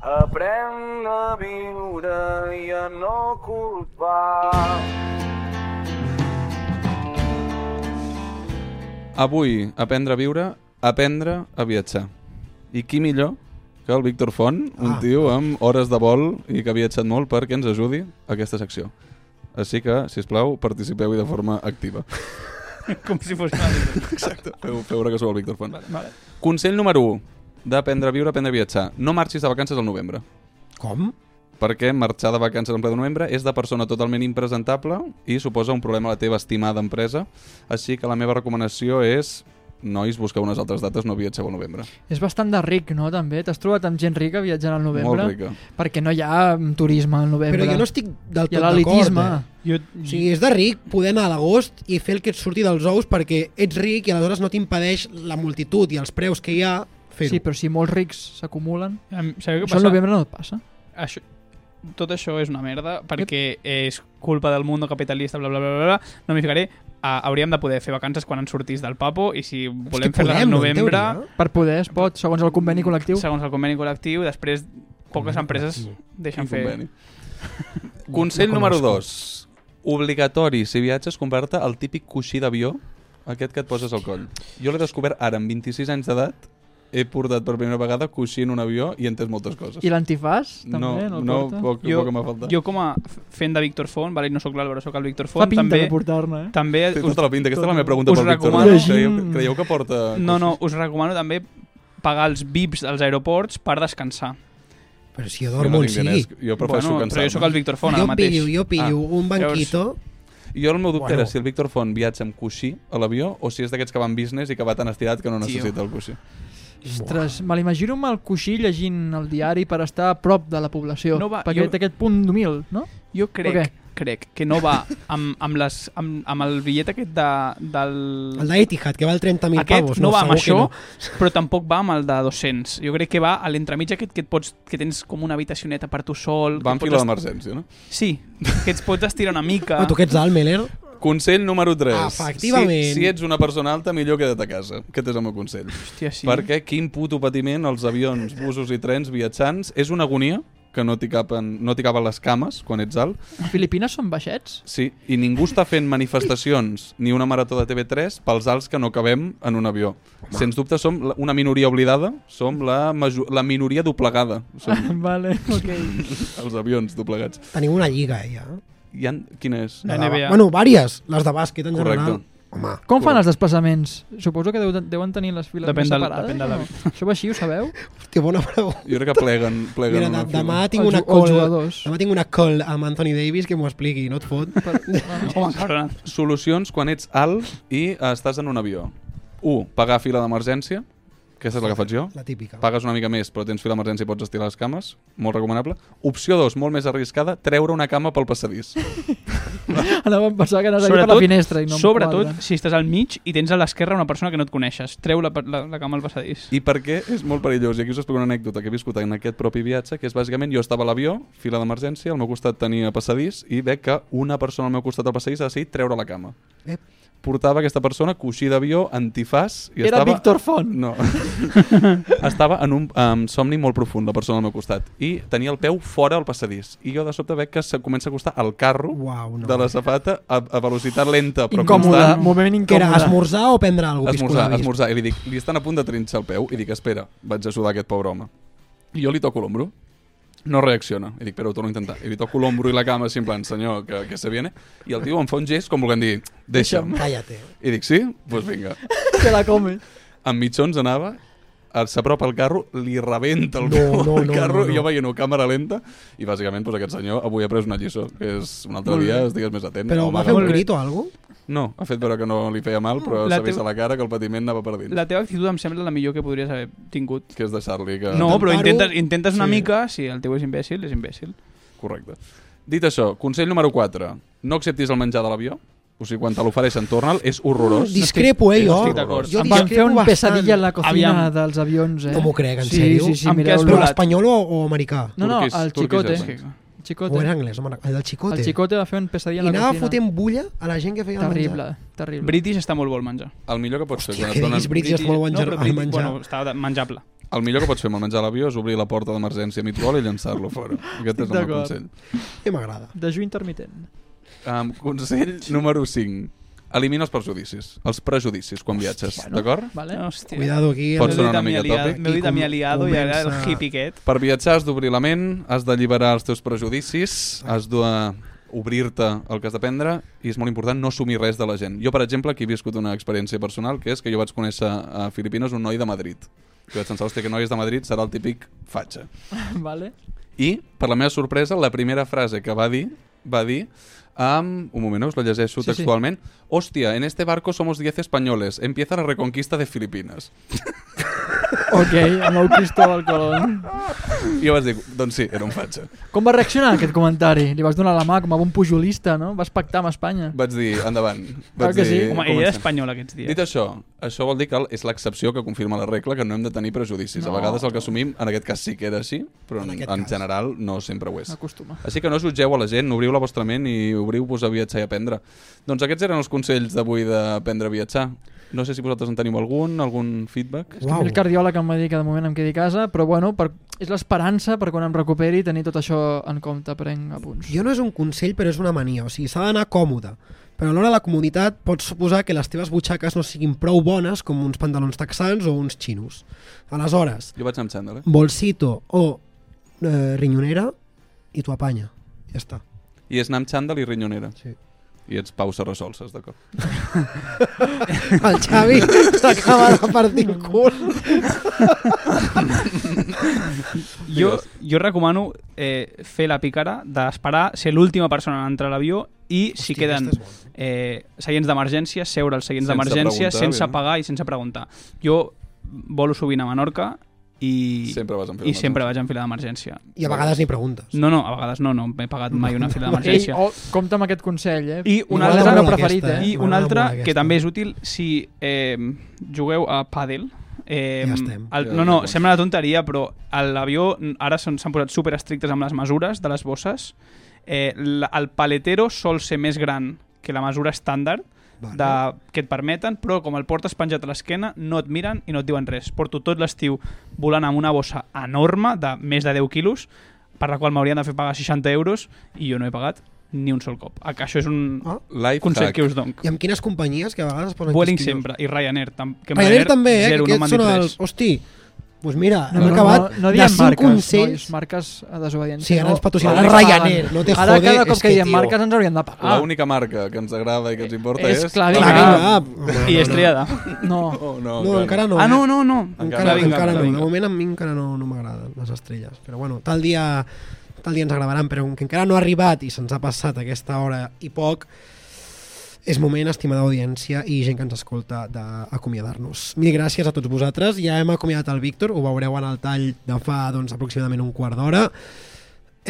Aprèn a viure i a no culpar. Avui, aprendre a viure, aprendre a viatjar. I qui millor que el Víctor Font, un Ah. tio amb hores de vol i que ha viatjat molt perquè ens ajudi a aquesta secció. Així que, si us plau, participeu-hi de forma activa. Com si fos. Exacte. Feu, feu veure que sou el Víctor Font. Vale, vale. Consell número 1 d'aprendre a viure, aprendre a viatjar. No marxis de vacances al novembre. Com? perquè marxar de vacances en ple de novembre és de persona totalment impresentable i suposa un problema a la teva estimada empresa. Així que la meva recomanació és nois, busqueu unes altres dates, no viatgeu al novembre. És bastant de ric, no, també? T'has trobat amb gent rica viatjant al novembre? Molt rica. Perquè no hi ha mm, turisme al novembre. Però jo no estic del tot d'acord. Eh? Jo, O sigui, és de ric poder anar a l'agost i fer el que et surti dels ous perquè ets ric i aleshores no t'impedeix la multitud i els preus que hi ha fer-ho. Sí, però si molts rics s'acumulen... què Això al novembre no et passa. Això, tot això és una merda perquè és culpa del mundo capitalista, bla, bla, bla, bla, bla. no m'hi ficaré. Uh, hauríem de poder fer vacances quan ens sortís del papo i si volem fer-les al no, novembre, teoria. Per poder es pot, segons el conveni col·lectiu. segons el conveni col·lectiu, després poques empreses deixen Quin fer... conveni. Consell No número conozco. 2. Obligatori, si viatges, comprar-te el típic coixí d'avió, aquest que et poses al coll. Jo l'he descobert ara, amb 26 anys d'edat, he portat per primera vegada coixí en un avió i he entès moltes coses. I l'antifàs, també, no, no, no, poc, Jo, poc que m'ha faltat. jo com a fent de Víctor Font, vale, no sóc l'Àlvaro, sóc el Víctor Fa Font, pinta també, de portar-ne, eh? també Té us, tota la pinta. Aquesta és la meva pregunta pel Víctor. recomano- Creieu, creieu que porta... no, no, us recomano també pagar els VIPs dels aeroports per descansar. Però si jo Jo dormo no tinc diners, sigui. jo prefereixo bueno, cansar però jo sóc el Víctor Font Jo ara mateix. pillo, jo pillo Ah, un banquito... Jo el meu dubte Bueno. era si el Víctor Font viatja amb coixí a l'avió o si és d'aquests que van business i que va tan estirat que no Tio. necessita el coixí. Ostres, me l'imagino amb el coixí llegint el diari per estar a prop de la població. No va, perquè jo- té aquest punt d'humil, no? Jo crec, crec que no va amb, amb, les, amb, amb el bitllet aquest de, del... El d'Etihad, que val 30.000 Aquest pavos. no, va amb això, però tampoc va amb el de 200. Jo crec que va a l'entremig aquest que, et pots, que tens com una habitacioneta per tu sol. Va pots fila est- d'emergència, no? Sí, que ets pots estirar una mica. Ah, tu que ets alt, Meller? Consell número 3. Efectivament. Si, si ets una persona alta, millor queda't a casa. Aquest és el meu consell. Hòstia, sí. Perquè quin puto patiment els avions, busos i trens viatjants és una agonia que no t'hi capen, no t'hi caben les cames quan ets alt. A Filipines són baixets? Sí, i ningú està fent manifestacions ni una marató de TV3 pels alts que no cabem en un avió. Sens dubte som una minoria oblidada, som la, major, la minoria doblegada. Som vale, ok. els avions doblegats. Tenim una lliga, eh, ja. Hi ha, quina és? La NBA. Bueno, vàries, les de bàsquet en Correcte. general. Home, Com fan els desplaçaments? Suposo que deu, deuen tenir les files Depèn més del- separades. depèn de la- no? Això va així, ho sabeu? hòstia, bona pregunta. Jo crec que pleguen, pleguen Mira, una de, fila. demà tinc una call, demà tinc una call amb Anthony Davis que m'ho expliqui, no et fot? Home, cabron. Solucions quan ets alt i estàs en un avió. 1. Pagar fila d'emergència. Aquesta és la que faig jo. La típica. Pagues una mica més, però tens fila d'emergència i pots estirar les cames. Molt recomanable. Opció 2, molt més arriscada, treure una cama pel passadís. Anava a pensar que anaves ir per la finestra i no em sobretot quadra. si estàs al mig i tens a l'esquerra una persona que no et coneixes. Treu la, la, la cama al passadís. I per què és molt perillós? I aquí us explico una anècdota que he viscut en aquest propi viatge, que és bàsicament jo estava a l'avió, fila d'emergència, al meu costat tenia passadís, i veig que una persona al meu costat del passadís ha decidit treure la cama. Ep. Portava aquesta persona coixí d'avió, antifàs... I Era estava... Víctor Font. No. estava en un um, somni molt profund, la persona al meu costat. I tenia el peu fora del passadís. I jo de sobte veig que se comença a acostar al carro Uau, no. de la safata a, a velocitat lenta, però Incòmode, constant. moment Que era incòmode. esmorzar o prendre alguna cosa? Esmorzar, esmorzar. I li dic, li estan a punt de trinxar el peu. I dic, espera, vaig ajudar aquest pobre home. I jo li toco l'ombro. No reacciona. I dic, però ho torno a intentar. I li toco l'ombro i la cama, així en plan, senyor, que, que se viene. I el tio em fa un gest com volent dir, deixa'm. Cállate. I dic, sí? Doncs pues vinga. Que la come. Amb mitjons anava, el- s'apropa al carro, li rebenta el No, no, no, carro, no, no. i jo veient-ho càmera lenta, i bàsicament pues, aquest senyor avui ha pres una lliçó, que és un altre dia estigues més atent. Però va fer un crit o alguna? No, ha fet veure que no li feia mal, però s'ha vist a la cara que el patiment anava per dins. La teva actitud em sembla la millor que podries haver tingut. Que és deixar-li que... No, però intentes, intentes una sí. mica, si el teu és imbècil, és imbècil. Correcte. Dit això, consell número 4. No acceptis el menjar de l'avió. O sigui, quan te l'ofereixen, torna'l. És horrorós. Discrepo, eh, No jo. estic d'acord. Jo Em van fer un bastant. pesadilla en la cocina Aviam. dels avions, eh? No m'ho crec, en sí, sèrio? Sí, sí, has mireu-lo. Espanyol o, o americà? No, no, Turquís- el turquís Chicote. Chicote. O era anglès? No me'n recordo. El del Chicote. El Chicote va fer un pesadilla I en la anava cocina. fotent bulla a la gent que feia el Terrible, menjar. terrible. British està molt bo el menjar. El millor que pots fer Hòstia, que donen... diguis British és molt bon no, el British, menjar. bueno, està menjable. El millor que pots fer amb el menjar a l'avió és obrir la porta d'emergència a mig vol i llançar-lo fora. Aquest és el meu consell. I m'agrada. Dejú intermitent. Um, consell número 5. Elimina els prejudicis. Els prejudicis quan viatges, Bueno. d'acord? Vale? Hòstia. Cuidado aquí. Pot el- sonar una mica tòpic. M'he dit a mi aliado i ara el hippie aquest. Per viatjar has d'obrir la ment, has d'alliberar els teus prejudicis, has d'obrir-te el que has d'aprendre i és molt important no assumir res de la gent. Jo, per exemple, aquí he viscut una experiència personal, que és que jo vaig conèixer a Filipines un noi de Madrid. Jo vaig pensar, hòstia, que noi és de Madrid serà el típic fatxa. vale? I, per la meva sorpresa, la primera frase que va dir, va dir, um, un moment, us la llegeixo Sí, sí. textualment, hòstia, en este barco somos 10 españoles, empieza la reconquista de Filipinas. Ok, amb el Cristóbal Colón. I jo vaig dir, doncs sí, era un fatxa. Com va reaccionar a aquest comentari? Li vas donar la mà com a bon pujolista, no? Vas pactar amb Espanya. Vaig dir, endavant. Clar Vaig que sí. dir, Home, ell era espanyol aquests dies. Dit això, això vol dir que és l'excepció que confirma la regla, que no hem de tenir prejudicis. No. A vegades el que assumim, en aquest cas sí que era així, però en, En en general no sempre ho és. Acostuma. Així que no jutgeu a la gent, obriu la vostra ment i obriu-vos a viatjar i aprendre. Doncs aquests eren els consells d'avui d'aprendre a viatjar. No sé si vosaltres en teniu algun, algun feedback. És a mi el cardiòleg em va dir que de moment em quedi a casa, però bueno, per, és l'esperança per quan em recuperi tenir tot això en compte, prenc apunts. Jo no és un consell, però és una mania. O sigui, s'ha d'anar còmode. Però a l'hora de la comoditat pots suposar que les teves butxaques no siguin prou bones com uns pantalons texans o uns xinos. Aleshores, Jo vaig amb xandall, eh? bolsito o eh, rinyonera i tu apanya. Ja està. I és anar amb xandall i rinyonera. Sí. I ets Pau Serrasolses, d'acord. El Xavi s'acaba de partir el cul. Jo, jo recomano eh, fer la pícara d'esperar ser l'última persona en entrar a l'avió i si Hòstia, queden és bona. eh, seients d'emergència, seure als seients d'emergència sense pagar i sense preguntar. Jo volo sovint a Menorca i, Sempre vas i sempre vaig en fila d'emergència. I a vegades ni preguntes. No, no, a vegades no, no m'he pagat mai una fila d'emergència. oh, compta amb aquest consell, eh? I un Igual altre- és el meu M'agrada preferit, aquesta, eh? I un M'agrada altre molt que aquesta. també és útil si eh, jugueu a pàdel. Eh, Ja estem. El, no, no, sembla una tonteria, però a l'avió ara s'han posat super estrictes amb les mesures de les bosses. Eh, el paletero sol ser més gran que la mesura estàndard Vale. de, que et permeten, però com el portes penjat a l'esquena, no et miren i no et diuen res. Porto tot l'estiu volant amb una bossa enorme de més de 10 quilos, per la qual m'haurien de fer pagar 60 euros i jo no he pagat ni un sol cop. Això és un Ah. Life consell hack. que us dono. I amb quines companyies que a vegades es posen Vueling sempre, i Ryanair. Tam, que Ryanair també, eh? zero, que no són els... Hosti, doncs mira, No, hem no, acabat no, no de diem cinc marques, consells... nois, marques a desobediència. Sí, ara no, ens patrocinarà no Ryanair, no te Ara jode, cada és cop que, que, diem tio, marques ens haurien de pagar. L'única marca que ens agrada i que ens importa És és... Clavinga. Clavinga. I Estriada. No. Oh, no, No, encara no. Ah, eh? no, no, no. Encara, Clavinga, encara no. De moment a mi encara no, no m'agraden les estrelles. Però bueno, tal dia, tal dia ens agradaran, però com que encara no ha arribat i se'ns ha passat aquesta hora i poc, és moment, estimada audiència i gent que ens escolta, d'acomiadar-nos. Mil gràcies a tots vosaltres. Ja hem acomiadat el Víctor, ho veureu en el tall de fa doncs, aproximadament un quart d'hora.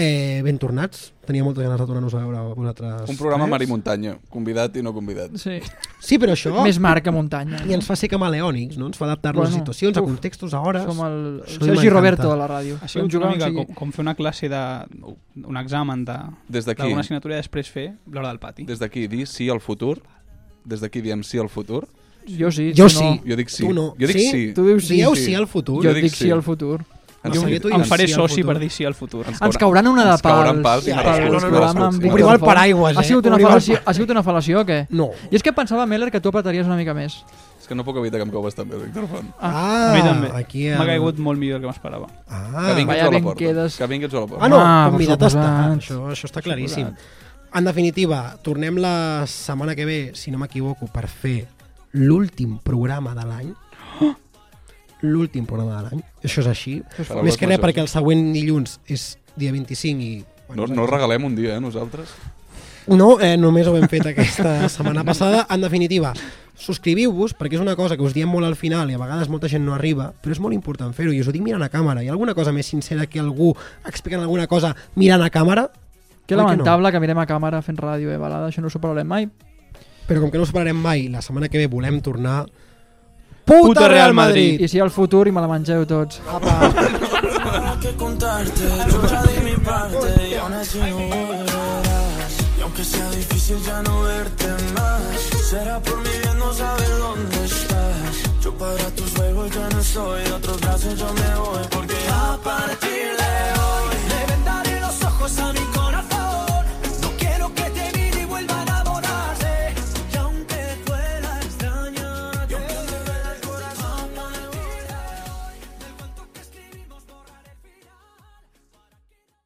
Eh, ben tornats. Tenia moltes ganes de tornar-nos a veure a vosaltres. Un programa tres. mar i muntanya, convidat i no convidat. Sí. Sí, però això... Més mar que muntanya. I ens fa ser camaleònics, no? Ens fa adaptar-nos Bueno, a situacions, a uf, contextos, a hores. Som el Això Sergi. Roberto de la ràdio. Ha sigut Podem una jugar on mica sigui. com, com fer una classe de... un examen de Des d'aquí, d'alguna assignatura i després fer l'hora del pati. des d'aquí, dir sí al futur. Des d'aquí diem sí al futur. Jo sí. Jo sí. No. Jo dic sí. Tu no. Jo dic Sí? sí. Tu dius sí. Dieu sí. sí al futur? Jo, Jo dic, dic sí. sí. al futur. El Jo- Seguet ho Em faré soci futur. per dir sí al futur. Ens Ens caurà- cauran una de ens cauran pals. pals i Obriu el paraigües, Ha eh? sigut, una fal·lació, ha sigut una fal·lació o què? No. I és que pensava, Meller, que tu apretaries una mica més. És que no puc evitar que em cau bastant bé, Víctor Font. Ah, A mi també. Aquí M'ha caigut molt millor del que m'esperava. Ah, que vingui vaya ets a la porta. quedes. Que vingui ets a la porta. ah no, Ah, convidat està. Això, això està claríssim. En definitiva, tornem la setmana que ve, si no m'equivoco, per fer l'últim programa de l'any. L'últim programa de l'any. Això és així. Paraules Més que res perquè el següent dilluns és dia 25 i... No, no regalem un dia, eh, nosaltres? No, eh, només ho hem fet aquesta setmana passada. En definitiva, subscriviu-vos, perquè és una cosa que us diem molt al final i a vegades molta gent no arriba, però és molt important fer-ho, i us ho dic mirant a càmera. Hi ha alguna cosa més sincera que algú explicant alguna cosa mirant a càmera? Que Oi que lamentable que mirem a càmera fent ràdio, eh, balada, això no ho superarem mai. Però com que no ho superarem mai, la setmana que ve volem tornar... Puta Real Madrid! I si al futur i me la mengeu tots. Apa. que contarte, yo ya di mi parte y aún así no volverás. Y aunque sea difícil ya no verte más, será por mi bien no saber dónde estás. Yo para tus juegos ya no estoy, de otros brazos yo me voy, porque a partir de hoy le vendaré los ojos a mi